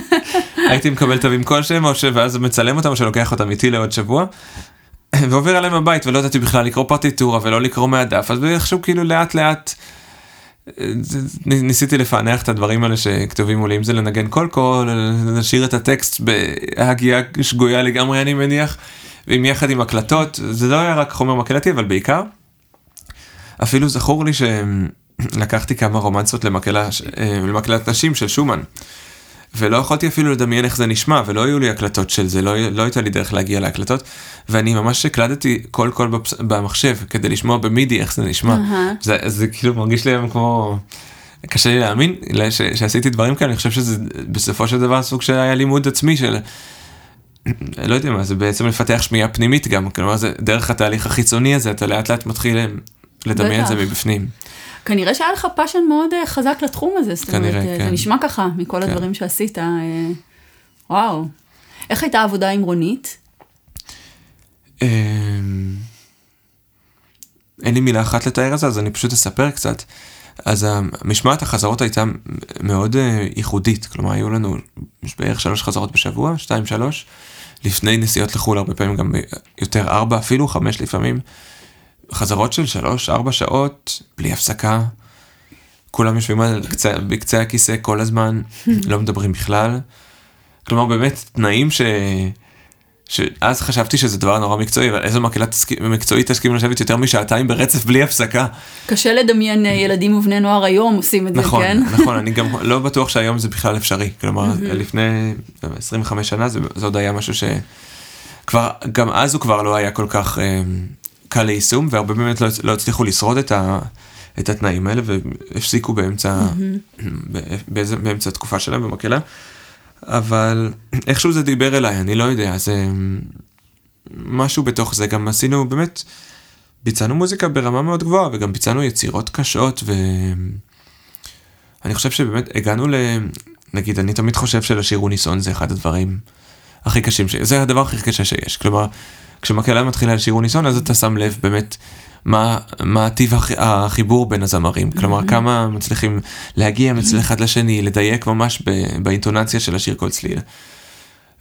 הייתי מקבל תווים כלשהם או ש... ואז מצלם אותם או שלוקח אותם איתי לעוד שבוע. ועובר עליהם בבית ולא ידעתי בכלל לקרוא פרטיטורה ולא לקרוא מהדף אז איכשהו כאילו לאט לאט ניסיתי לפענח את הדברים האלה שכתובים מולי אם זה לנגן קול קול לשיר את הטקסט בהגייה שגויה לגמרי אני מניח. ועם יחד עם הקלטות זה לא היה רק חומר מקהלתי אבל בעיקר אפילו זכור לי לקחתי כמה רומנסות אה, למקהלת נשים של שומן. ולא יכולתי אפילו לדמיין איך זה נשמע, ולא היו לי הקלטות של זה, לא, לא הייתה לי דרך להגיע להקלטות, ואני ממש הקלטתי קול קול בפס, במחשב, כדי לשמוע במידי איך זה נשמע. אהה. זה, זה כאילו מרגיש לי היום כמו... קשה לי להאמין ש, שעשיתי דברים כאלה, אני חושב שזה בסופו של דבר סוג שהיה לימוד עצמי של... לא יודע מה, זה בעצם לפתח שמיעה פנימית גם, כלומר זה דרך התהליך החיצוני הזה, אתה לאט לאט מתחיל לדמיין את זה. מבפנים. כנראה שהיה לך passion מאוד אה, חזק לתחום הזה, זאת אומרת, כנראה, אה, כן. זה נשמע ככה מכל כן. הדברים שעשית. אה, וואו. איך הייתה העבודה עם רונית? אמ, אין לי מילה אחת לתאר את זה, אז אני פשוט אספר קצת. אז המשמעת החזרות הייתה מאוד ייחודית, כלומר היו לנו בערך שלוש חזרות בשבוע, שתיים שלוש, לפני נסיעות לחו"ל הרבה פעמים גם יותר ארבע אפילו, חמש לפעמים. חזרות של שלוש, ארבע שעות, בלי הפסקה. כולם יושבים על קצה, בקצה הכיסא כל הזמן, לא מדברים בכלל. כלומר באמת תנאים ש... שאז חשבתי שזה דבר נורא מקצועי, אבל איזו מקהלה תסכ... מקצועית תסכים לשבת יותר משעתיים ברצף בלי הפסקה. קשה לדמיין אה, ילדים ובני נוער היום עושים את זה, נכון, כן? נכון, אני גם לא בטוח שהיום זה בכלל אפשרי. כלומר, לפני 25 שנה זה, זה עוד היה משהו שכבר, גם אז הוא כבר לא היה כל כך אה, קל ליישום, והרבה באמת לא, לא הצליחו לשרוד את, ה, את התנאים האלה, והפסיקו באמצע, באיזה, באמצע התקופה שלהם במקהלה. אבל איכשהו זה דיבר אליי, אני לא יודע, זה משהו בתוך זה, גם עשינו באמת, ביצענו מוזיקה ברמה מאוד גבוהה, וגם ביצענו יצירות קשות, ואני חושב שבאמת הגענו ל... נגיד, אני תמיד חושב שלשיר אוניסון זה אחד הדברים הכי קשים, ש... זה הדבר הכי קשה שיש, כלומר, כשמקהלה מתחילה לשיר אוניסון, אז אתה שם לב באמת מה, מה טיב הח... החיבור בין הזמרים, כלומר, כמה מצליחים להגיע מצל אחד לשני, לדייק ממש ב... באינטונציה של השיר כל צליל.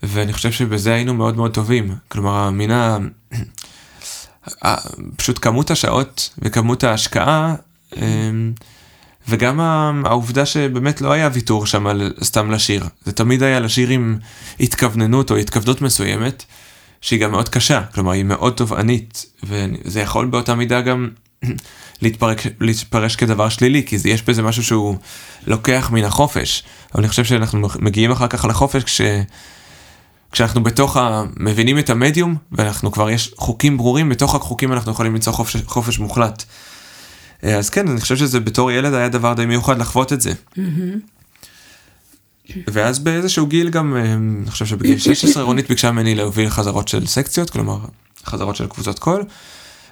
ואני חושב שבזה היינו מאוד מאוד טובים, כלומר, המין ה... פשוט כמות השעות וכמות ההשקעה, אמ, וגם העובדה שבאמת לא היה ויתור שם על סתם לשיר, זה תמיד היה לשיר עם התכווננות או התכוונות מסוימת, שהיא גם מאוד קשה, כלומר היא מאוד תובענית, וזה יכול באותה מידה גם להתפרק, להתפרש כדבר שלילי, כי יש בזה משהו שהוא לוקח מן החופש, אבל אני חושב שאנחנו מגיעים אחר כך לחופש כש... כשאנחנו בתוך ה... מבינים את המדיום, ואנחנו כבר יש חוקים ברורים, בתוך החוקים אנחנו יכולים ליצור חופש, חופש מוחלט. אה, אז כן, אני חושב שזה בתור ילד היה דבר די מיוחד לחוות את זה. ואז באיזשהו גיל גם, אה, אני חושב שבגיל 16 רונית ביקשה ממני להוביל חזרות של סקציות, כלומר חזרות של קבוצות קול,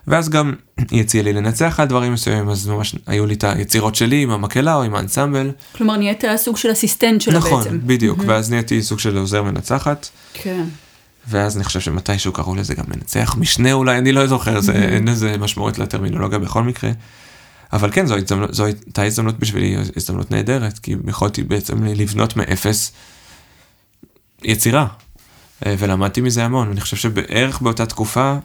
ואז גם היא הציעה לי לנצח על דברים מסוימים, אז ממש היו לי את היצירות שלי עם המקהלה או עם האנסמבל. כלומר, נהיית סוג של אסיסטנט שלה נכון, בעצם. בדיוק, ואז נהייתי סוג של עוזר מנצחת. כן. ואז אני חושב שמתישהו קראו לזה גם מנצח משנה אולי, אני לא זוכר, זה, אין לזה משמעות לטרמינולוגיה בכל מקרה. אבל כן, זו, הזדמנות, זו הייתה הזדמנות בשבילי, הזדמנות נהדרת, כי יכולתי בעצם לבנות מאפס יצירה, אה, ולמדתי מזה המון. אני חושב שבערך באותה תקופה,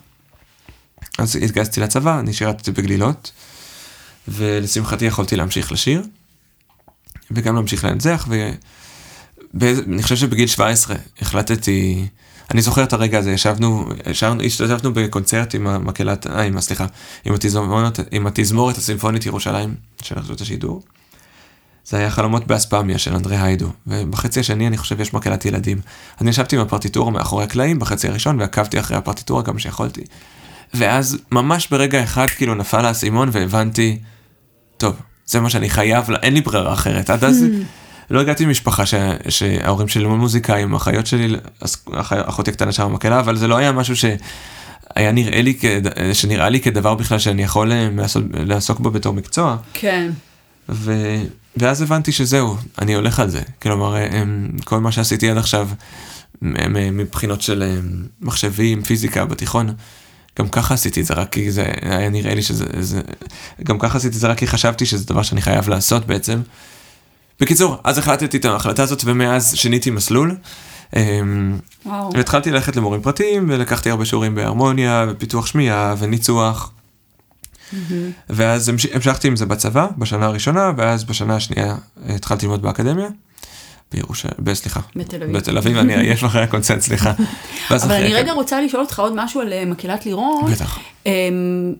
אז התגייסתי לצבא, אני שירתתי בגלילות, ולשמחתי יכולתי להמשיך לשיר, וגם להמשיך לנצח, ואני חושב שבגיל 17 החלטתי, אני זוכר את הרגע הזה, ישבנו, ישבנו השתתפנו בקונצרט עם המקהלת, אה, עם, סליחה, עם התזמורת, עם התזמורת הסימפונית ירושלים של רשות השידור. זה היה חלומות באספמיה של אנדרי היידו, ובחצי השני אני חושב יש מקהלת ילדים. אני ישבתי עם הפרטיטורה מאחורי הקלעים בחצי הראשון ועקבתי אחרי הפרטיטורה כמה שיכולתי. ואז ממש ברגע אחד כאילו נפל האסימון והבנתי, טוב, זה מה שאני חייב, לה, אין לי ברירה אחרת. עד אז לא הגעתי ממשפחה ש, שההורים שלי לא מוזיקאים, אחיות שלי, אח, אחותי הקטנה שם במקהלה, אבל זה לא היה משהו שהיה נראה לי, כד, שנראה לי כדבר בכלל שאני יכול אה, לעסוק, לעסוק בו בתור מקצוע. כן. ו... ואז הבנתי שזהו, אני הולך על זה. כלומר, הם, כל מה שעשיתי עד עכשיו, מבחינות של מחשבים, פיזיקה בתיכון, גם ככה עשיתי את זה רק כי זה היה נראה לי שזה, זה, גם ככה עשיתי את זה רק כי חשבתי שזה דבר שאני חייב לעשות בעצם. בקיצור, אז החלטתי את ההחלטה הזאת ומאז שיניתי מסלול. אמ, וואו. והתחלתי ללכת למורים פרטיים ולקחתי הרבה שיעורים בהרמוניה ופיתוח שמיעה וניצוח. ואז המש- המשכתי עם זה בצבא בשנה הראשונה ואז בשנה השנייה התחלתי ללמוד באקדמיה. בירושלים, סליחה. בתל אביב. בתל אביב, אני עייף אחרי הקונצרט, סליחה. אבל אני רגע רוצה לשאול אותך עוד משהו על אה, מקהלת לירון. בטח. אמ,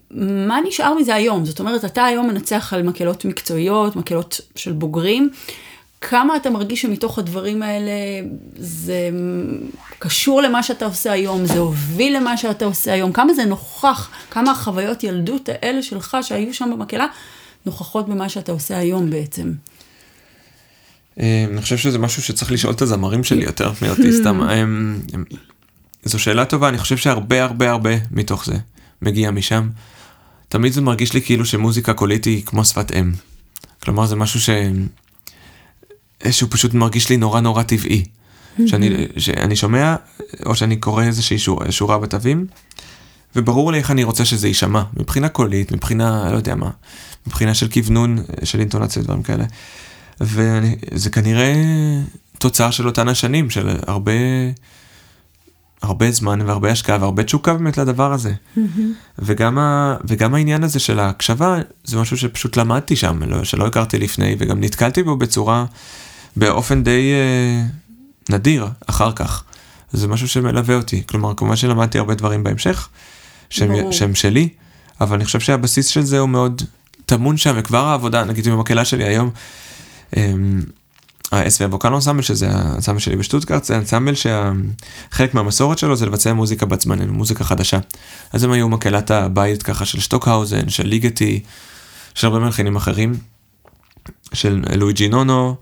מה נשאר מזה היום? זאת אומרת, אתה היום מנצח על מקהלות מקצועיות, מקהלות של בוגרים. כמה אתה מרגיש שמתוך הדברים האלה זה קשור למה שאתה עושה היום, זה הוביל למה שאתה עושה היום, כמה זה נוכח, כמה החוויות ילדות האלה שלך שהיו שם במקהלה נוכחות במה שאתה עושה היום בעצם. אה, אני חושב שזה משהו שצריך לשאול את הזמרים שלי יותר מאותי סתם. אה, אה, זו שאלה טובה, אני חושב שהרבה הרבה הרבה מתוך זה מגיע משם. תמיד זה מרגיש לי כאילו שמוזיקה קולית היא כמו שפת אם. כלומר זה משהו ש... שהוא פשוט מרגיש לי נורא נורא טבעי. שאני, שאני שומע, או שאני קורא איזושהי שורה, שורה בתווים, וברור לי איך אני רוצה שזה יישמע, מבחינה קולית, מבחינה, לא יודע מה, מבחינה של כוונון, של אינטונציה ודברים כאלה. וזה כנראה תוצר של אותן השנים, של הרבה, הרבה זמן והרבה השקעה והרבה תשוקה באמת לדבר הזה. וגם, ה, וגם העניין הזה של ההקשבה, זה משהו שפשוט למדתי שם, לא, שלא הכרתי לפני, וגם נתקלתי בו בצורה, באופן די אה, נדיר אחר כך. זה משהו שמלווה אותי. כלומר, כמובן שלמדתי הרבה דברים בהמשך, שהם. שהם שלי, אבל אני חושב שהבסיס של זה הוא מאוד טמון שם, וכבר העבודה, נגיד במקהלה שלי היום, אמ, ווקל אנסמבל, שזה האנסמבל שלי בשטוטגרט, זה אנסמבל שחלק מהמסורת שלו זה לבצע מוזיקה בת זמננו, מוזיקה חדשה. אז הם היו מקהלת הבית ככה של שטוקהאוזן, של ליגטי, של הרבה מלחינים אחרים, של לואיג'י נונו,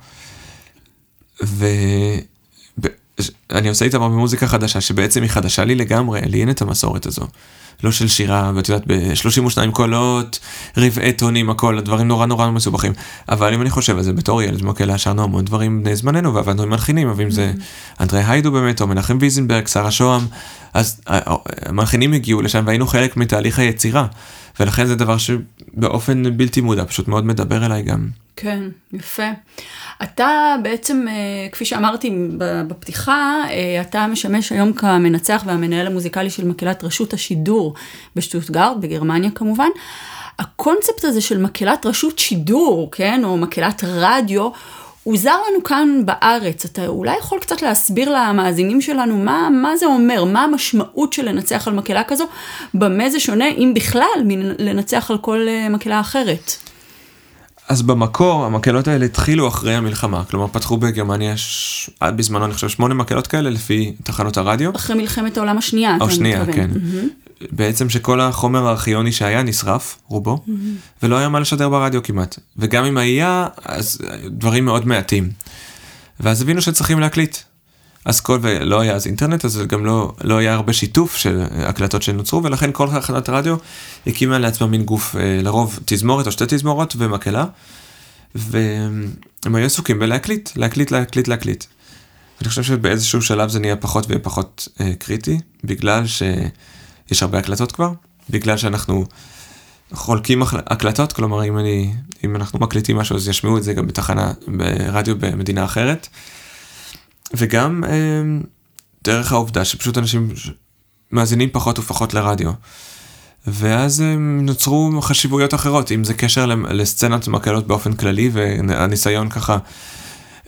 ואני עושה איתם הרבה מוזיקה חדשה, שבעצם היא חדשה לי לגמרי, לי אין את המסורת הזו. לא של שירה, ואת יודעת, ב-32 קולות, רבעי טונים, הכל, הדברים נורא נורא מסובכים. אבל אם אני חושב על זה, בתור ילד במקהלה שרנו המון דברים בני זמננו, ועבדנו עם מלחינים, אבל אם זה אנדרי היידו באמת, או מנחם ויזנברג, שרה שוהם, אז המלחינים הגיעו לשם והיינו חלק מתהליך היצירה. ולכן זה דבר שבאופן בלתי מודע, פשוט מאוד מדבר אליי גם. כן, יפה. אתה בעצם, אה, כפי שאמרתי בפתיחה, אה, אתה משמש היום כמנצח והמנהל המוזיקלי של מקהלת רשות השידור בשטוטגרד, בגרמניה כמובן. הקונספט הזה של מקהלת רשות שידור, כן, או מקהלת רדיו, הוא זר לנו כאן בארץ. אתה אולי יכול קצת להסביר למאזינים שלנו מה, מה זה אומר, מה המשמעות של לנצח על מקהלה כזו, במה זה שונה, אם בכלל, מלנצח על כל אה, מקהלה אחרת. אז במקור המקהלות האלה התחילו אחרי המלחמה, כלומר פתחו בגרמניה ש... עד בזמנו אני חושב שמונה מקהלות כאלה לפי תחנות הרדיו. אחרי מלחמת העולם השנייה, או שנייה, מתכוון. כן. בעצם שכל החומר הארכיוני שהיה נשרף, רובו, ולא היה מה לשדר ברדיו כמעט. וגם אם היה, אז דברים מאוד מעטים. ואז הבינו שצריכים להקליט. אז כל, ולא היה אז אינטרנט, אז גם לא, לא היה הרבה שיתוף של הקלטות שנוצרו, ולכן כל תחנת רדיו הקימה לעצמה מין גוף, אה, לרוב תזמורת או שתי תזמורות ומקהלה, והם היו עסוקים בלהקליט, להקליט, להקליט, להקליט. אני חושב שבאיזשהו שלב זה נהיה פחות ופחות אה, קריטי, בגלל שיש הרבה הקלטות כבר, בגלל שאנחנו חולקים הקלטות, כלומר אם, אני, אם אנחנו מקליטים משהו אז ישמעו את זה גם בתחנה, ברדיו במדינה אחרת. וגם אה, דרך העובדה שפשוט אנשים מאזינים פחות ופחות לרדיו. ואז אה, נוצרו חשיבויות אחרות, אם זה קשר לסצנת מקהלות באופן כללי, והניסיון ככה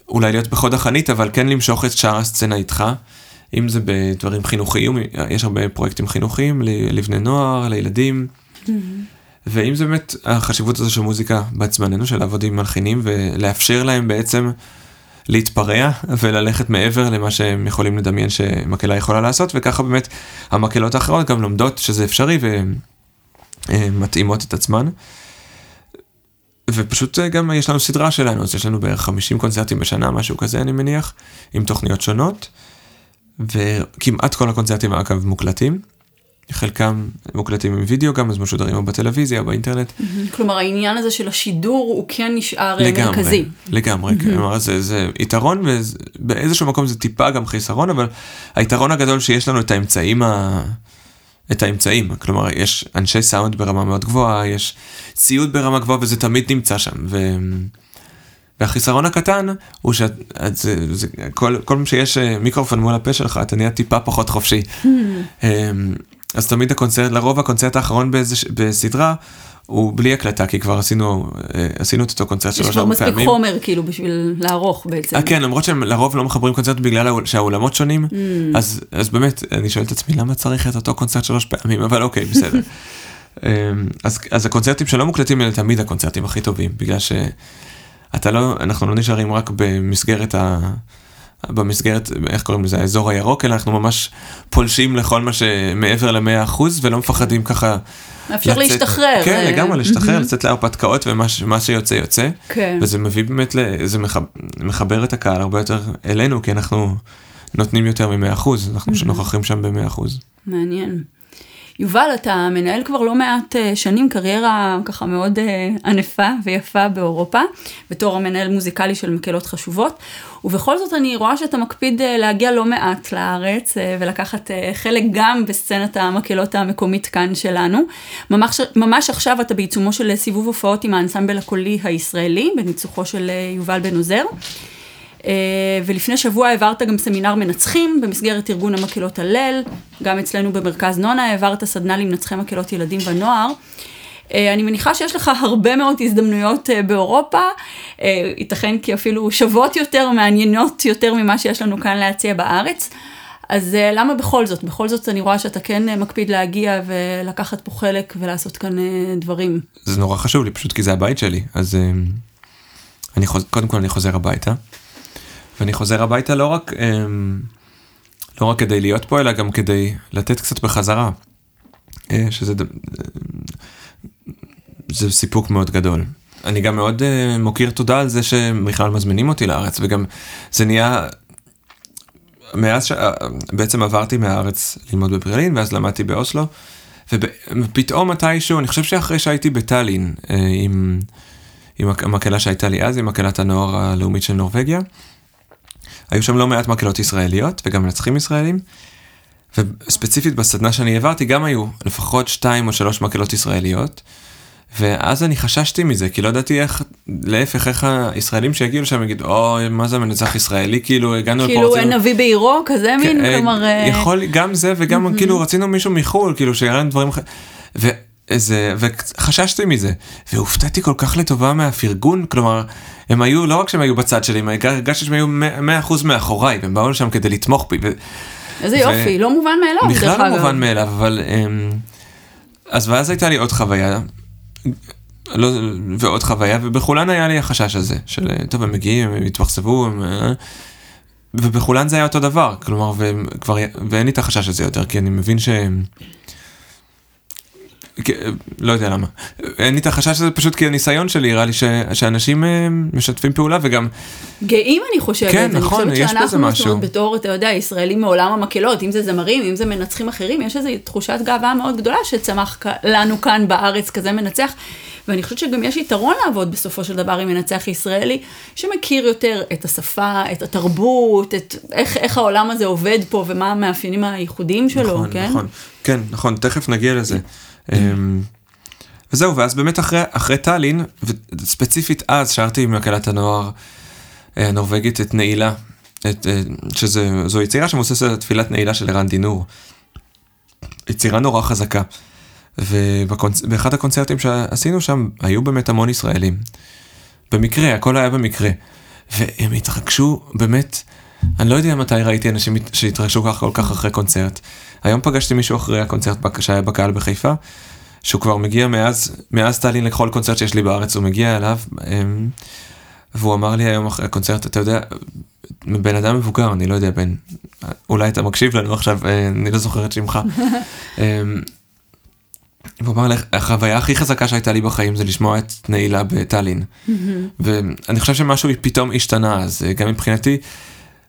אולי להיות בחוד החנית, אבל כן למשוך את שאר הסצנה איתך. אם זה בדברים חינוכיים, יש הרבה פרויקטים חינוכיים לבני נוער, לילדים. ואם זה באמת החשיבות הזו של מוזיקה בת זמננו, של לעבוד עם מלחינים ולאפשר להם בעצם להתפרע וללכת מעבר למה שהם יכולים לדמיין שמקהלה יכולה לעשות, וככה באמת המקהלות האחרות גם לומדות שזה אפשרי ומתאימות את עצמן. ופשוט אה, גם יש לנו סדרה שלנו, אז יש לנו בערך 50 קונצרטים בשנה, משהו כזה אני מניח, עם תוכניות שונות, וכמעט כל הקונצרטים אגב מוקלטים. חלקם מוקלטים עם וידאו גם, אז משודרים או בטלוויזיה או באינטרנט. כלומר, העניין הזה של השידור הוא כן נשאר אה, לגמרי, מרכזי. לגמרי, כלומר זה, זה יתרון ובאיזשהו מקום זה טיפה גם חיסרון, אבל היתרון הגדול שיש לנו את האמצעים, ה... את האמצעים, כלומר יש אנשי סאונד ברמה מאוד גבוהה, יש ציוד ברמה גבוהה וזה תמיד נמצא שם. ו... והחיסרון הקטן הוא שכל פעם שיש אה, מיקרופון מול הפה שלך אתה נהיה טיפה פחות חופשי. אמ, אז תמיד הקונצרט, לרוב הקונצרט האחרון באיזה, בסדרה הוא בלי הקלטה, כי כבר עשינו, אה, עשינו את אותו קונצרט יש שלוש כבר ארבע מספיק פעמים. חומר כאילו בשביל לערוך בעצם. אה, כן, למרות שהם לרוב לא מחברים קונצרט בגלל האול- שהאולמות שונים, Mm. אז, אז באמת, אני שואל את עצמי, למה צריך את אותו קונצרט שלוש פעמים? אבל אוקיי, בסדר. אמ, אז, אז הקונצרטים שלא מוקלטים אלה תמיד הקונצרטים הכי טובים, בגלל שאתה לא, אנחנו לא נשארים רק במסגרת ה... במסגרת, איך קוראים לזה, האזור הירוק, אלא אנחנו ממש פולשים לכל מה שמעבר למאה אחוז, ולא מפחדים ככה... אפשר לצאת- להשתחרר. כן, אה, לגמרי להשתחרר. לצאת להרפתקאות, ומה שיוצא יוצא. כן. וזה מביא באמת, ל- זה מח- מחבר את הקהל הרבה יותר אלינו, כי אנחנו נותנים יותר מ-100%, אנחנו נוכחים שם ב-100%. מעניין. יובל, אתה מנהל כבר לא מעט אה, שנים קריירה ככה מאוד אה, ענפה ויפה באירופה, בתור המנהל מוזיקלי של מקהלות חשובות, ובכל זאת אני רואה שאתה מקפיד אה, להגיע לא מעט לארץ ולקחת חלק גם בסצנת המקהלות המקומית כאן שלנו. ממש, ממש עכשיו אתה בעיצומו של סיבוב הופעות עם האנסמבל הקולי הישראלי, בניצוחו של יובל בן עוזר. אה, ולפני שבוע העברת גם סמינר מנצחים במסגרת ארגון המקהלות הלל, גם אצלנו במרכז נונה העברת סדנה למנצחי מקהלות ילדים ונוער. אה, אני מניחה שיש לך הרבה מאוד הזדמנויות אה, באירופה, ייתכן כי אפילו שוות יותר, מעניינות יותר ממה שיש לנו כאן להציע בארץ. אז למה בכל זאת? בכל זאת אני רואה שאתה כן מקפיד להגיע ולקחת פה חלק ולעשות כאן דברים. זה נורא חשוב לי, פשוט כי זה הבית שלי, אז אני חוז... קודם כל אני חוזר הביתה, ואני חוזר הביתה לא רק, אמ, לא רק כדי להיות פה, אלא גם כדי לתת קצת בחזרה, אה, שזה ד- זה סיפוק מאוד גדול. אני גם מאוד uh, מוקיר תודה על זה שבכלל מזמינים אותי לארץ, וגם זה נהיה... מאז שבעצם עברתי מהארץ ללמוד בברלין, ואז למדתי באוסלו, ופתאום מתישהו, אני חושב שאחרי שהייתי בטאלין, עם, עם המקהלה שהייתה לי אז, עם מקהלת הנוער הלאומית של נורבגיה, היו שם לא מעט מקהלות ישראליות, וגם מנצחים ישראלים, וספציפית בסדנה שאני העברתי, גם היו לפחות שתיים או שלוש מקהלות ישראליות. ואז אני חששתי מזה, כי לא ידעתי איך, להפך, איך הישראלים שיגיעו לשם יגידו, אוי, מה זה מנצח ישראלי, כאילו הגענו לפה, כאילו רצינו- נביא בעירו, כזה מין, כן, אה, כלומר... אה, יכול, גם זה וגם כאילו רצינו מישהו מחו"ל, כאילו שיראה דברים אחרים. וזה, וחששתי מזה, והופתעתי כל כך לטובה מהפרגון, כלומר, הם היו, לא רק שהם היו בצד שלי, הם הרגשתי שהם היו 100% מאחוריי, והם באו לשם כדי לתמוך בי. ו- איזה ו- יופי, לא מובן מאליו, דרך בכלל. לא מובן מאליו, אבל... אמ, אז ואז הייתה לי עוד חוויה, לא, ועוד חוויה, ובכולן היה לי החשש הזה, של טוב, הם מגיעים, הם יתמחסבו, הם... אה, ובכולן זה היה אותו דבר, כלומר, וכבר, ואין לי את החשש הזה יותר, כי אני מבין ש... לא יודע למה. אין לי את החשש הזה פשוט כי הניסיון שלי הראה לי ש, שאנשים אה, משתפים פעולה וגם גאים אני חושבת. כן, נכון, יש בזה משהו. אומרת, בתור, אתה יודע, ישראלים מעולם המקהלות, אם זה זמרים, אם זה מנצחים אחרים, יש איזו תחושת גאווה מאוד גדולה שצמח לנו כאן בארץ כזה מנצח. ואני חושבת שגם יש יתרון לעבוד בסופו של דבר עם מנצח ישראלי, שמכיר יותר את השפה, את התרבות, את איך, איך העולם הזה עובד פה ומה המאפיינים הייחודיים שלו, נכון, כן? נכון, כן, נכון, תכף נגיע לזה. אמ, וזהו, ואז באמת אחרי, אחרי טאלין, וספציפית אז שרתי עם מקהלת הנוער אה, הנורבגית את נעילה, את, אה, שזו יצירה שמבוססת על תפילת נעילה של ערן דינור. יצירה נורא חזקה. ובאחד הקונצרטים שעשינו שם, היו באמת המון ישראלים. במקרה, הכל היה במקרה. והם התרגשו, באמת, אני לא יודע מתי ראיתי אנשים שהתרגשו ככה כל כך אחרי קונצרט. היום פגשתי מישהו אחרי הקונצרט שהיה בקהל בחיפה, שהוא כבר מגיע מאז, מאז טאלין לכל קונצרט שיש לי בארץ, הוא מגיע אליו, אמ, והוא אמר לי היום אחרי הקונצרט, אתה יודע, בן אדם מבוגר, אני לא יודע, בן, אולי אתה מקשיב לנו עכשיו, אה, אני לא זוכר את שמך. אמ, והוא אמר לי, החוויה הכי חזקה שהייתה לי בחיים זה לשמוע את נעילה בטאלין. ואני חושב שמשהו פתאום השתנה, אז גם מבחינתי,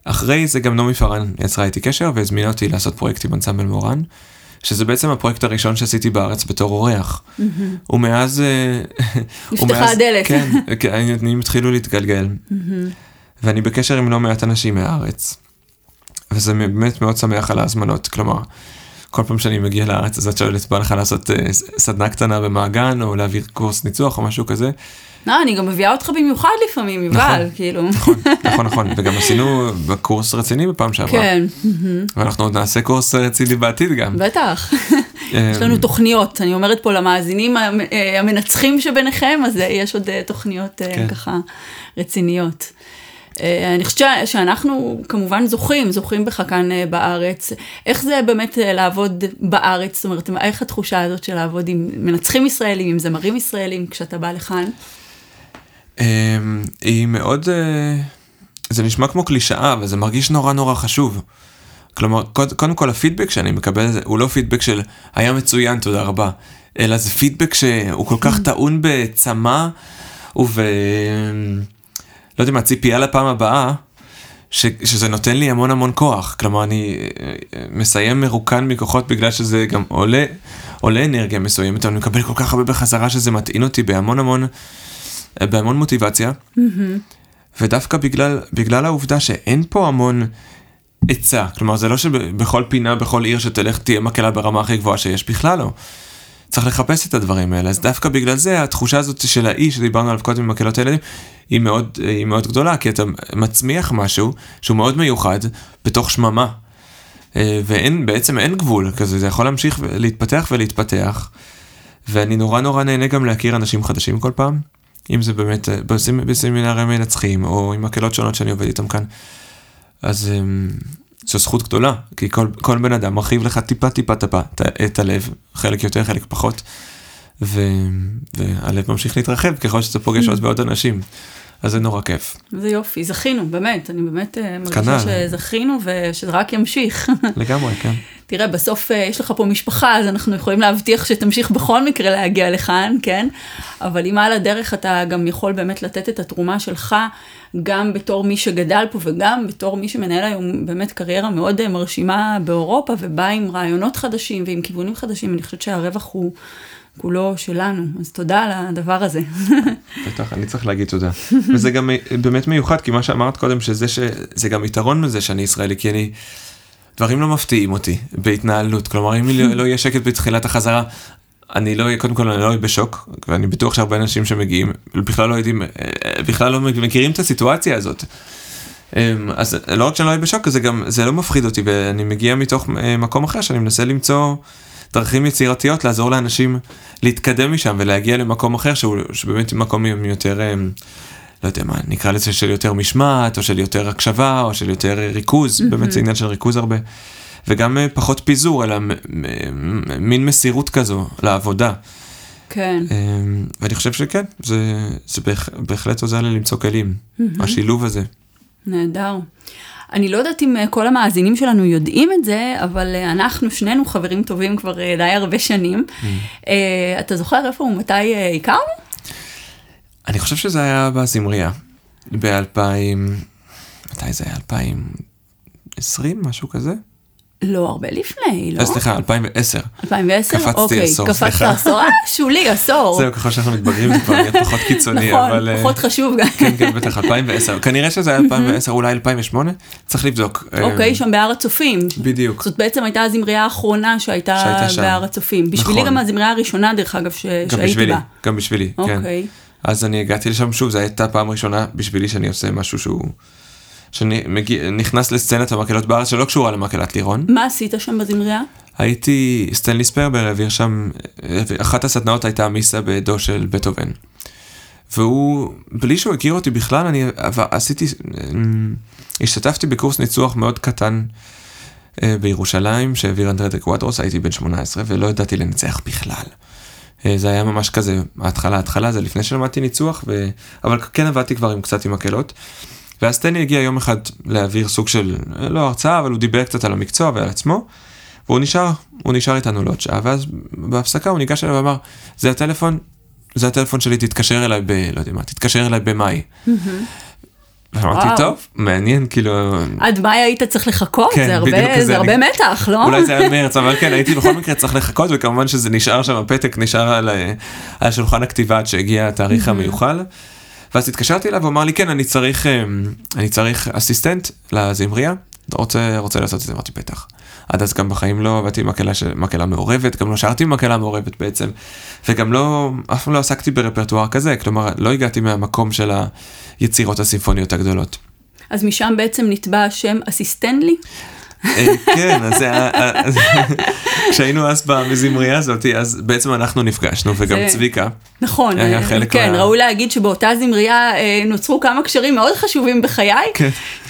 אחרי זה גם נעמי פארן יצרה איתי קשר והזמינה אותי לעשות פרויקט עם אנסמבל מורן, שזה בעצם הפרויקט הראשון שעשיתי בארץ בתור אורח. ומאז... אה, נפתחה הדלת. כן, כן, העניינים התחילו להתגלגל. ואני בקשר עם לא מעט אנשים מהארץ. וזה באמת מאוד שמח על ההזמנות, כלומר, כל פעם שאני מגיע לארץ אז את שואלת, בא לך לעשות אה, סדנה קטנה במעגן, או להעביר קורס ניצוח או משהו כזה, לא, אני גם מביאה אותך במיוחד לפעמים, יובל, כאילו. נכון, נכון, נכון, וגם עשינו בקורס רציני בפעם שעברה. כן, ואנחנו עוד נעשה קורס רציני בעתיד גם. בטח. אה, יש לנו תוכניות, אני אומרת פה למאזינים המ- אה, המנצחים שביניכם, אז אה, יש עוד אה, תוכניות אה, כן. ככה רציניות. אה, אני חושבת שאנחנו כמובן זוכים, זוכים בך כאן אה, בארץ. איך זה באמת אה, לעבוד בארץ? זאת אומרת, איך התחושה הזאת של לעבוד עם מנצחים ישראלים, עם זמרים ישראלים, כשאתה בא לכאן? אמ, היא מאוד, אה, זה נשמע כמו קלישאה, אבל זה מרגיש נורא נורא חשוב. כלומר, קוד- קודם כל הפידבק שאני מקבל הוא לא פידבק של היה מצוין, תודה רבה, אלא זה פידבק שהוא כל כך טעון בצמא וב... לא יודע מה, ציפייה לפעם הבאה, ש, שזה נותן לי המון המון כוח. כלומר, אני אה, אה, מסיים מרוקן מכוחות בגלל שזה גם עולה, עולה אנרגיה מסוימת, אבל אני מקבל כל כך הרבה בחזרה שזה מטעין אותי בהמון המון, בהמון מוטיבציה. ודווקא בגלל, בגלל העובדה שאין פה המון עצה, כלומר זה לא שבכל פינה, בכל עיר שתלך תהיה מקהלה ברמה הכי גבוהה שיש, בכלל לא. צריך לחפש את הדברים האלה, אז דווקא בגלל זה התחושה הזאת של האי שדיברנו עליו קודם עם מקהלות הילדים, היא מאוד, היא מאוד גדולה, כי אתה מצמיח משהו שהוא מאוד מיוחד בתוך שממה. אה, ואין, בעצם אין גבול כזה, זה יכול להמשיך להתפתח ולהתפתח. ואני נורא נורא נהנה גם להכיר אנשים חדשים כל פעם. אם זה באמת אה, בסימ- בסמינרי מנצחים, או עם מקהלות שונות שאני עובד איתם כאן. אז אמ, זו זכות גדולה, כי כל, כל בן אדם מרחיב לך טיפה טיפה טיפה את הלב, חלק יותר, חלק פחות, ו, והלב ממשיך להתרחב ככל שאתה פוגש עוד ועוד אנשים. אז זה נורא כיף. זה יופי, זכינו, באמת, אני באמת אה, כנ"ל. מרגישה שזכינו ושזה רק ימשיך. לגמרי, כן. תראה, בסוף אה, יש לך פה משפחה, אז אנחנו יכולים להבטיח שתמשיך בכל מקרה להגיע לכאן, כן? אבל אם על הדרך אתה גם יכול באמת לתת את התרומה שלך, גם בתור מי שגדל פה וגם בתור מי שמנהל היום באמת קריירה מאוד אה, מרשימה באירופה, ובא עם רעיונות חדשים ועם כיוונים חדשים, אני חושבת שהרווח הוא כולו שלנו. אז תודה על הדבר הזה. בטח, אני צריך להגיד תודה. וזה גם באמת מיוחד, כי מה שאמרת קודם, שזה ש... זה גם יתרון מזה שאני ישראלי, כי אני... דברים לא מפתיעים אותי בהתנהלות. כלומר, אם לא, לא יהיה שקט בתחילת החזרה, אני לא אהיה, קודם כל אני לא אהיה בשוק, ואני בטוח שהרבה אנשים שמגיעים בכלל לא יודעים, בכלל לא מכירים את הסיטואציה הזאת. אמ, אז לא רק שאני לא אהיה בשוק, זה גם, זה לא מפחיד אותי, ואני מגיע מתוך אה, מקום אחר שאני מנסה למצוא דרכים יצירתיות לעזור לאנשים להתקדם משם ולהגיע למקום אחר שהוא שבאמת מקום עם יותר, אמ, לא יודע מה, נקרא לזה של יותר משמעת, או של יותר הקשבה, או של יותר ריכוז, באמת זה עניין של ריכוז הרבה. וגם אה, פחות פיזור, אלא מ- מין מסירות כזו לעבודה. כן. ואני חושב שכן, זה, זה בהח, בהחלט עוזר לי למצוא כלים, השילוב הזה. נהדר. אני לא יודעת אם אה, כל המאזינים שלנו יודעים את זה, אבל אה, אנחנו שנינו חברים טובים כבר אה, די הרבה שנים. אה, אתה זוכר איפה ומתי הכרנו? אני חושב שזה היה בזמריה, ב-2000, מתי זה היה? 2020? משהו כזה? לא, הרבה לפני, לא? אה, סליחה, 2010. 2010? קפצתי אוקיי, עשור, קפצת סליחה. עשור, אה, שולי, עשור. זהו, ככל שאנחנו מתבגרים זה כבר נהיה פחות קיצוני, נכון, אבל... אה, פחות חשוב גם. כן, כן, בטח, 2010. כנראה שזה היה 2010, אולי 2008? צריך לבדוק. אה, אוקיי, שם בהר הצופים. בדיוק. זאת בעצם הייתה הזמרייה האחרונה שהייתה. בהר הצופים. בשבילי נכון. גם הזמרייה הראשונה, דרך אגב, שהייתי בה. גם בשבילי, כן. אוקיי. אז אני הגעתי לשם שוב, זו הייתה פעם ראשונה בשבילי שאני עושה משהו שהוא... שאני מגיע, נכנס לסצנת המקהלות בארץ שלא קשורה למקהלת לירון. מה עשית שם בזמרייה? הייתי, סטנלי ספרבר העביר שם, אחת הסדנאות הייתה מיסה בעדו של בטהובן. והוא, בלי שהוא הכיר אותי בכלל, אני עשיתי, אמ, השתתפתי בקורס ניצוח מאוד קטן אה, בירושלים, שהעביר אנדרי דה קוואדרוס, הייתי בן 18 ולא ידעתי לנצח בכלל. אה, זה היה ממש כזה, ההתחלה, ההתחלה, זה לפני שלמדתי ניצוח, ו... אבל כן עבדתי כבר עם קצת עם מקהלות. ואז טני הגיע יום אחד להעביר סוג של, אה, לא הרצאה, אבל הוא דיבר קצת על המקצוע ועל עצמו. והוא נשאר, הוא נשאר איתנו לעוד שעה, ואז בהפסקה הוא ניגש אליו ואמר, זה הטלפון, זה הטלפון שלי, תתקשר אליי ב... לא יודע מה, תתקשר אליי במאי. ואמרתי, וואו. טוב, מעניין, כאילו, עד מאי היית צריך לחכות? כן, זה הרבה- זה הרבה אני- מתח, לא? אולי זה היה מרץ, אבל כן, הייתי בכל מקרה צריך לחכות, וכמובן שזה נשאר שם, הפתק נשאר על, אה, על שולחן הכתיבה עד שהגיע התאריך המיוחל. ואז התקשרתי אליו, הוא אמר לי, כן, אני צריך, אה, אני צריך אסיסטנט לזמריה, רוצה, רוצה לעשות את זה? אמרתי, בטח. עד אז גם בחיים לא עבדתי עם מקהלה, מקהלה מעורבת, גם לא שרתי עם מקהלה מעורבת בעצם, וגם לא, אף פעם לא עסקתי ברפרטואר כזה, כלומר, לא הגעתי מהמקום של היצירות הסימפוניות הגדולות. אז משם בעצם נתבע השם אסיסטנטלי? אה, כן, אז זה היה- אז- כשהיינו אז במזמרייה הזאת, אז בעצם אנחנו נפגשנו, וגם צביקה. נכון, אה, כן, ראוי להגיד שבאותה זמרייה אה, נוצרו כמה קשרים מאוד חשובים בחיי.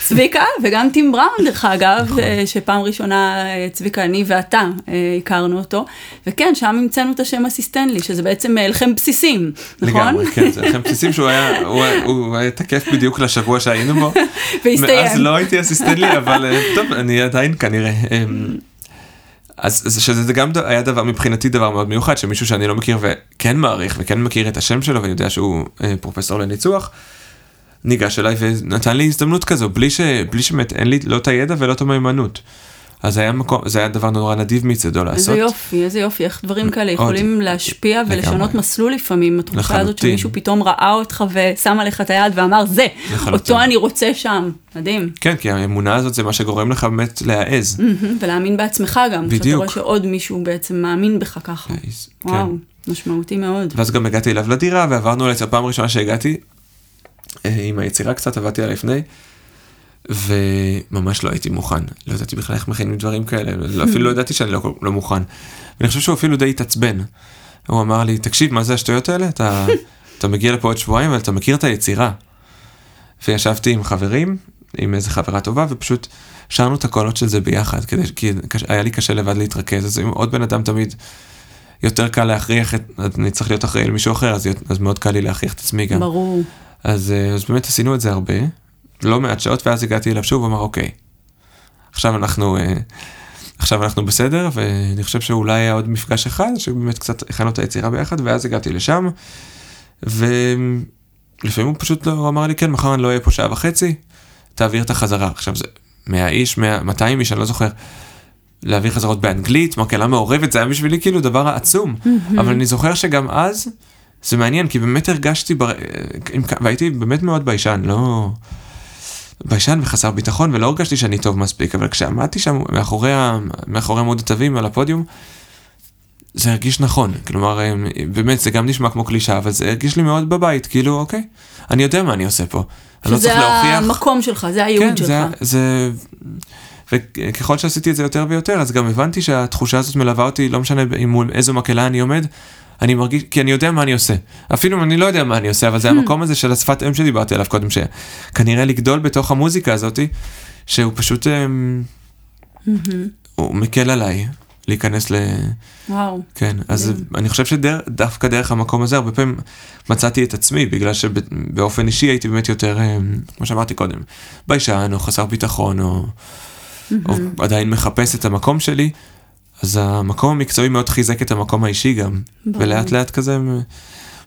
צביקה וגם טים בראון דרך אגב, נכון. אה, שפעם ראשונה אה, צביקה, אני ואתה אה, הכרנו אותו, וכן, שם המצאנו את השם אסיסטנטלי, שזה בעצם לחם בסיסים, נכון? לגמרי, כן, זה לכם בסיסים שהוא היה, הוא הוא היה תקף בדיוק לשבוע שהיינו בו. והסתיים. מאז לא הייתי אסיסטנט לי, אבל טוב, אני עדיין כנראה. אז אז שזה גם היה דבר מבחינתי דבר מאוד מיוחד שמישהו שאני לא מכיר וכן מעריך וכן מכיר את השם שלו ואני יודע שהוא פרופסור לניצוח. ניגש אליי ונתן לי הזדמנות כזו בלי ש... בלי שבאמת אין לי לא את הידע ולא את המיומנות. אז זה היה מקום זה היה דבר נורא נדיב מצידו לעשות. איזה יופי, איזה יופי, איך דברים כאלה. יכולים להשפיע ולשנות לגמרי. מסלול לפעמים, התחושה הזאת לחלוטין. שמישהו פתאום ראה אותך ושם עליך את היד ואמר זה, לחלוטין. אותו אני רוצה שם, מדהים. כן כי האמונה הזאת זה מה שגורם לך באמת להעז. ולהאמין בעצמך גם, שאתה בדיוק. רואה שעוד מישהו בעצם מאמין בך ככה. כן. וואו, משמעותי מאוד. ואז גם הגעתי אליו לדירה ועברנו עליו הפעם הראשונה שהגעתי עם היצירה קצת עבדתי עליה לפני וממש לא הייתי מוכן לא ידעתי בכלל איך מכינים דברים כאלה לא- אפילו לא ידעתי שאני לא, לא מוכן. ואני חושב שהוא אפילו די התעצבן. הוא אמר לי תקשיב מה זה השטויות האלה אתה, אתה מגיע לפה עוד שבועיים אבל אתה מכיר את היצירה. וישבתי עם חברים עם איזה חברה טובה ופשוט שרנו את הקולות של זה ביחד כדי כי קש- היה לי קשה לבד להתרכז אז עם עוד בן אדם תמיד יותר קל להכריח את, אני צריך להיות אחראי למישהו אחר, אז, אז מאוד קל לי להכריח את עצמי גם. ברור. אז, אה, אז באמת עשינו את זה הרבה, לא מעט שעות, ואז הגעתי אליו שוב, אמר אוקיי, עכשיו אנחנו, אה, עכשיו אנחנו בסדר, ואני חושב שאולי היה עוד מפגש אחד, שבאמת קצת הכנו את היצירה ביחד, ואז הגעתי לשם, ולפעמים הוא פשוט לא, הוא אמר לי, כן, מחר אני לא אהיה פה שעה וחצי, תעביר את החזרה. עכשיו זה 100 איש, 100, 200 איש, אני לא זוכר. להעביר חזרות באנגלית, מקהלה מעורבת, זה היה בשבילי כאילו דבר עצום. אבל אני זוכר שגם אז, זה מעניין, כי באמת הרגשתי, בר... עם- והייתי באמת מאוד ביישן, לא... ביישן וחסר ביטחון, ולא הרגשתי שאני טוב מספיק, אבל כשעמדתי שם מאחורי, ה... מאחורי עמוד התווים על הפודיום, זה הרגיש נכון. כלומר, באמת, זה גם נשמע כמו קלישאה, אבל זה הרגיש לי מאוד בבית, כאילו, אוקיי, אני יודע מה אני עושה פה. אני לא שזה צריך להוכיח. המקום שלך, זה הייעוד כן, שלך. זה, זה... וככל שעשיתי את זה יותר ויותר, אז גם הבנתי שהתחושה הזאת מלווה אותי, לא משנה עם איזו מקהלה אני עומד, אני מרגיש, כי אני יודע מה אני עושה. אפילו אם אני לא יודע מה אני עושה, אבל זה המקום הזה של השפת אם שדיברתי עליו קודם, שכנראה לגדול בתוך המוזיקה הזאתי, שהוא פשוט, אמ, הוא מקל עליי להיכנס ל... וואו. כן, אז אני חושב שדווקא דרך המקום הזה הרבה פעמים מצאתי את עצמי, בגלל שבאופן אישי הייתי באמת יותר, אה, כמו שאמרתי קודם, ביישן או חסר ביטחון, או, או עדיין מחפש את המקום שלי, אז המקום המקצועי מאוד חיזק את המקום האישי גם, ברור. ולאט לאט כזה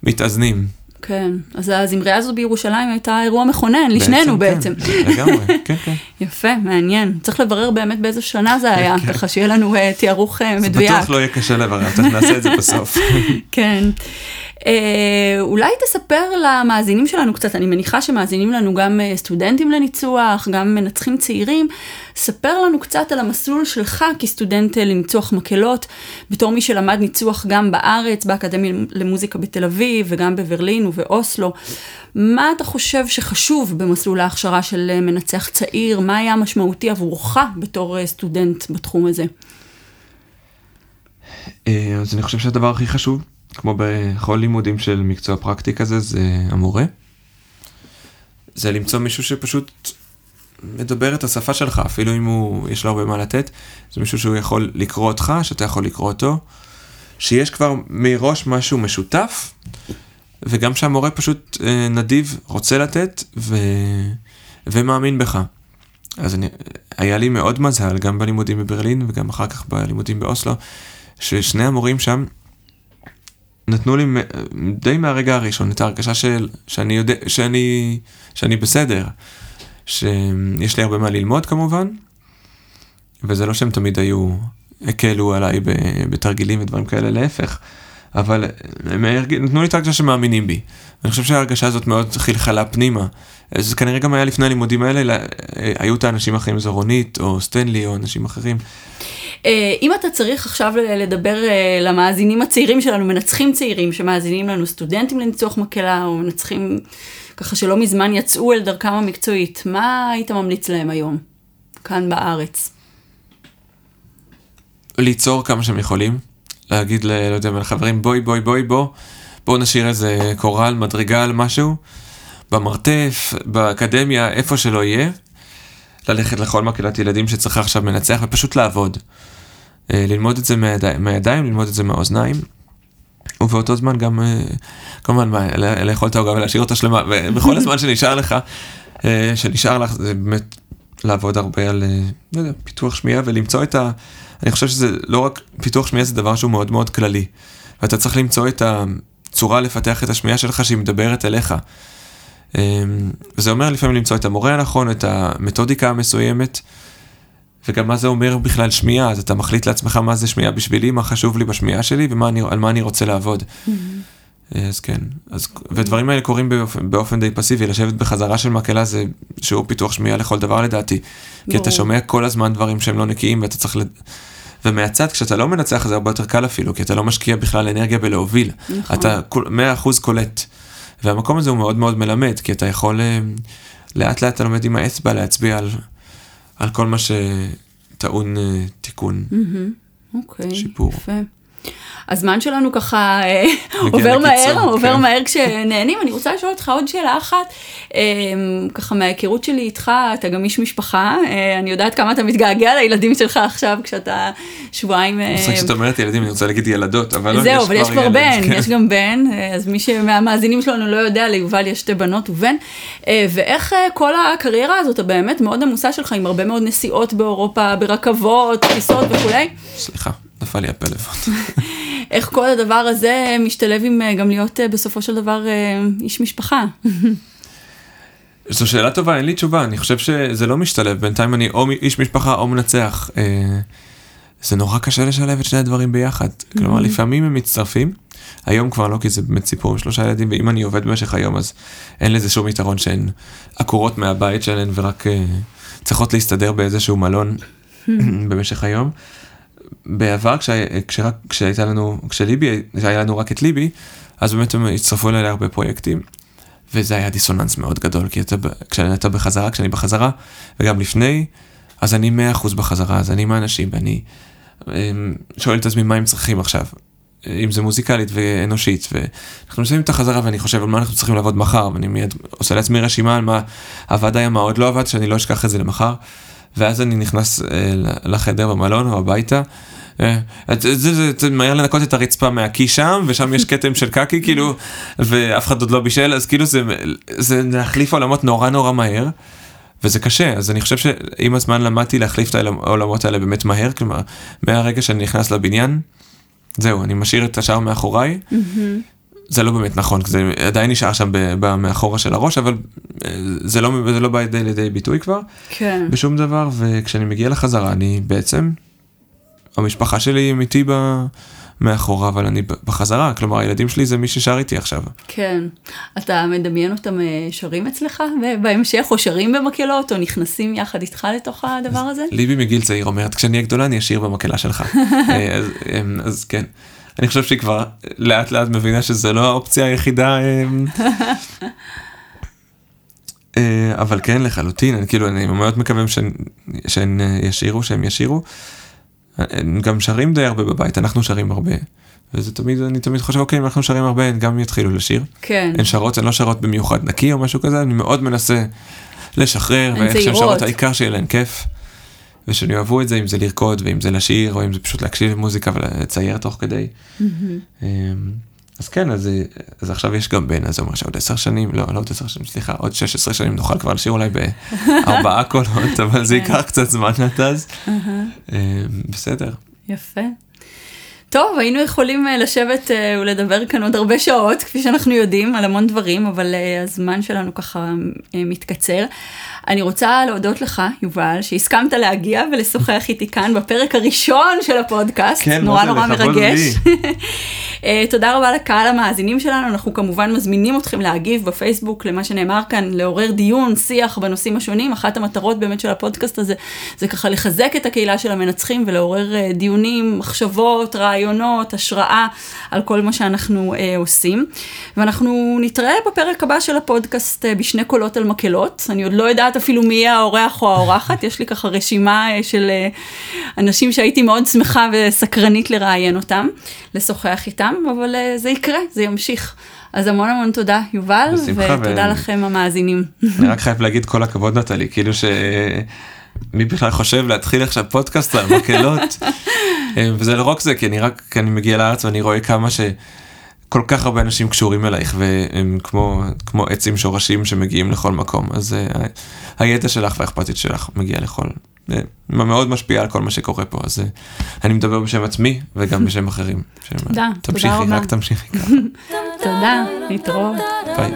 מתאזנים. כן, אז הזמרייה הזו בירושלים הייתה אירוע מכונן, לשנינו בעצם. כן, לגמרי, כן, כן. יפה, מעניין. צריך לברר באמת באיזו שנה זה היה, ככה שיהיה לנו אה, תיארוך אה, זה מדויק. בטוח לא יהיה קשה לברר, תכף נעשה את זה בסוף. כן. אה, אולי תספר למאזינים שלנו קצת, אני מניחה שמאזינים לנו גם אה, סטודנטים לניצוח, גם מנצחים צעירים. ספר לנו קצת על המסלול שלך כסטודנט אה, לניצוח מקהלות, בתור מי שלמד ניצוח גם בארץ, באקדמיה למוזיקה בתל אביב וגם בברלין ובאוסלו. מה אתה חושב שחשוב במסלול ההכשרה של מנצח צעיר? מה היה משמעותי עבורך בתור סטודנט בתחום הזה? אז אני חושב שהדבר הכי חשוב, כמו בכל לימודים של מקצוע פרקטי כזה, זה המורה. זה למצוא מישהו שפשוט מדבר את השפה שלך, אפילו אם הוא, יש לו הרבה מה לתת, זה מישהו שהוא יכול לקרוא אותך, שאתה יכול לקרוא אותו, שיש כבר מראש משהו משותף, וגם שהמורה פשוט אה, נדיב, רוצה לתת, ו... ומאמין בך. אז אני, היה לי מאוד מזל, גם בלימודים בברלין וגם אחר כך בלימודים באוסלו, ששני המורים שם נתנו לי די מהרגע הראשון את ההרגשה של, שאני יודע, שאני, שאני בסדר, שיש לי הרבה מה ללמוד כמובן, וזה לא שהם תמיד היו, הקלו עליי בתרגילים ודברים כאלה, להפך. אבל הם הרג- נתנו לי את ההרגשה שמאמינים בי. אני חושב שההרגשה הזאת מאוד חלחלה פנימה. זה כנראה גם היה לפני הלימודים האלה, אה, היו את האנשים האחרים, זו רונית, או סטנלי, או אנשים אחרים. אה, אם אתה צריך עכשיו לדבר אה, למאזינים הצעירים שלנו, מנצחים צעירים שמאזינים לנו, סטודנטים לניצוח מקהלה, או מנצחים ככה שלא מזמן יצאו אל דרכם המקצועית, מה היית ממליץ להם היום, כאן בארץ? ליצור כמה שהם יכולים, להגיד ל... לא יודע, לחברים, בואי, בואי, בואי, בוא, בואו נשאיר איזה קורל, מדרגה על משהו, במרתף, באקדמיה, איפה שלא יהיה, ללכת לכל מקהלת ילדים שצריכה עכשיו מנצח, ופשוט לעבוד. אה, ללמוד את זה מהידיים, מהידיים, ללמוד את זה מהאוזניים, ובאותו זמן גם, אה, כמובן, לאכול את העוגה ולהשאיר אותה שלמה, ובכל הזמן שנשאר לך, אה, שנשאר לך, זה באמת לעבוד הרבה על, אה, לא יודע, פיתוח שמיעה ולמצוא את ה... אני חושב שזה לא רק, פיתוח שמיעה זה דבר שהוא מאוד מאוד כללי, ואתה צריך למצוא את הצורה לפתח את השמיעה שלך שהיא מדברת אליך. אה, וזה אומר לפעמים למצוא את המורה הנכון, את המתודיקה המסוימת, וגם מה זה אומר בכלל שמיעה, אז אתה מחליט לעצמך מה זה שמיעה בשבילי, מה חשוב לי בשמיעה שלי ועל מה אני רוצה לעבוד. אז כן, אז, ודברים האלה קורים באופן, באופן די פסיבי, לשבת בחזרה של מקהלה זה שיעור פיתוח שמיעה לכל דבר לדעתי. כי אתה. שומע כל הזמן דברים שהם לא נקיים ואתה צריך, לד... ומהצד כשאתה לא מנצח זה הרבה יותר קל אפילו, כי אתה לא משקיע בכלל אנרגיה בלהוביל. נכון. אתה כול- 100% קולט. והמקום הזה הוא מאוד מאוד מלמד, כי אתה יכול, אה, לאט לאט אתה לומד עם האצבע להצביע על, על כל מה שטעון אה, תיקון. אוקיי, שיפור. יפה. הזמן שלנו ככה אה, עובר מהר, עובר כן. מהר כשנהנים. אני רוצה לשאול אותך עוד שאלה אחת, אה, ככה מההיכרות שלי איתך, אתה גם איש משפחה, אה, אני יודעת כמה אתה מתגעגע לילדים שלך עכשיו כשאתה שבועיים... אה, מצחיק שאת אומרת ילדים, אני רוצה להגיד ילדות, אבל לא, זהו, אבל יש כבר בן, כן. יש גם בן, אז מי שמהמאזינים שלנו לא יודע, ליובל יש שתי בנות ובן, ואיך כל הקריירה הזאת הבאמת מאוד עמוסה שלך, עם הרבה מאוד נסיעות באירופה, ברכבות, טיסות וכולי, סליחה, נפל לי הפלאפון. איך כל הדבר הזה משתלב עם אה, גם להיות אה, בסופו של דבר אה, איש משפחה. זו שאלה טובה, אין לי תשובה, אני חושב שזה לא משתלב, בינתיים אני או איש משפחה או מנצח. אה, זה נורא קשה לשלב את שני הדברים ביחד. כלומר, לפעמים הם מצטרפים, היום כבר לא, כי זה באמת סיפור עם שלושה ילדים, ואם אני עובד במשך היום, אז אין לזה שום יתרון שהן עקורות מהבית שלהן ורק אה, צריכות להסתדר באיזשהו מלון במשך היום. בעבר, כשה, כשרק, כשהייתה לנו, כשליבי, כשהיה לנו רק את ליבי, אז באמת הם הצטרפו אליי להרבה פרויקטים. וזה היה דיסוננס מאוד גדול, כי אתה, כשאתה בחזרה, כשאני בחזרה, וגם לפני, אז אני 100% בחזרה, אז אני עם האנשים, ואני אמ, שואל את עצמי מה הם צריכים עכשיו, אם זה מוזיקלית ואנושית, ואנחנו מסיימים את החזרה ואני חושב על מה אנחנו צריכים לעבוד מחר, ואני מיד עושה לעצמי רשימה על מה עבד היום, מה עוד לא עבד, שאני לא אשכח את זה למחר, ואז אני נכנס אה, לחדר במלון או הביתה. אה, זה מהר לנקות את הרצפה מהקי שם, ושם יש כתם של קקי, כאילו, ואף אחד עוד לא בישל, אז כאילו זה, זה להחליף עולמות נורא נורא מהר, וזה קשה, אז אני חושב שעם הזמן למדתי להחליף את העולמות האלה באמת מהר, כלומר, מהרגע שאני נכנס לבניין, זהו, אני משאיר את השאר מאחוריי. זה לא באמת נכון, זה עדיין נשאר שם מאחורה של הראש, אבל אה, זה לא, זה לא בא לידי, לידי ביטוי כבר. כן. בשום דבר, וכשאני מגיע לחזרה, אני בעצם, המשפחה שלי עם איתי ב... מאחורה, אבל אני בחזרה, כלומר הילדים שלי זה מי ששר איתי עכשיו. כן. אתה מדמיין אותם אה, שרים אצלך בהמשך, או שרים במקהלות, או נכנסים יחד איתך לתוך הדבר הזה? ליבי מגיל צעיר אומרת, כשאני אהיה גדולה אני אשיר במקהלה שלך. אה, אז, אה, אז כן. אני חושב שהיא כבר לאט לאט מבינה שזה לא האופציה היחידה. אה, אה, אבל כן לחלוטין, אני כאילו, אני מאוד מקווה שהן, אה, ישירו, שהם ישירו. הם גם שרים די הרבה בבית, אנחנו שרים הרבה. וזה תמיד, אני תמיד חושב, אוקיי, אם אנחנו שרים הרבה, הן גם יתחילו לשיר. כן. הן שרות, הן לא שרות במיוחד נקי או משהו כזה, אני מאוד מנסה לשחרר, הן ואיך שהן. שרות, העיקר שיהיה להן כיף. ושהם יאהבו את זה, אם זה לרקוד, ואם זה לשיר, או אם זה פשוט להקשיב למוזיקה ולצייר תוך כדי. אמ, אז כן, אז, אז עכשיו יש גם בן, אז זה אומר שעוד עשר שנים, לא, לא עוד עשר שנים, סליחה, עוד 16 שנים נוכל כבר לשיר אולי בארבעה קולות, אבל זה ייקח קצת זמן עד אז. אמ, בסדר. יפה. טוב, היינו יכולים אה, לשבת אה, ולדבר כאן עוד הרבה שעות, כפי שאנחנו יודעים, על המון דברים, אבל אה, הזמן שלנו ככה מתקצר. אני רוצה להודות לך, יובל, שהסכמת להגיע ולשוחח איתי כאן בפרק הראשון של הפודקאסט. כן, נורא נורא מרגש. אה, תודה רבה לקהל המאזינים שלנו, אנחנו כמובן מזמינים אתכם להגיב בפייסבוק למה שנאמר כאן, לעורר דיון, שיח בנושאים השונים. אחת המטרות באמת של הפודקאסט הזה, זה ככה לחזק את הקהילה של המנצחים ולעורר אה, דיונים, מחשבות, רעיונות, השראה על כל מה שאנחנו אה, עושים. ואנחנו נתראה בפרק הבא של הפודקאסט אה, בשני קולות על מקהלות. אני עוד לא יודעת אפילו מי יהיה האורח או האורחת, יש לי ככה רשימה אה, של אה, אנשים שהייתי מאוד שמחה וסקרנית לראיין אותם, לשוחח איתם, אבל אה, זה יקרה, זה ימשיך. אז המון המון תודה, יובל, ותודה ו- לכם המאזינים. אני רק חייב להגיד כל הכבוד נטלי, כאילו ש... מי בכלל חושב להתחיל עכשיו פודקאסט על מקהלות? וזה לא רק זה, כי אני רק, כי אני מגיע לארץ ואני רואה כמה ש... כל כך הרבה אנשים קשורים אלייך והם כמו, כמו עצים שורשים שמגיעים לכל מקום, אז uh, הידע שלך והאכפתית שלך מגיע לכל, uh, מאוד משפיע על כל מה שקורה פה, אז uh, אני מדבר בשם עצמי וגם בשם אחרים. תודה, תודה תמשיכי, רבה. רק תמשיכי ככה. תודה, להתראות. ביי.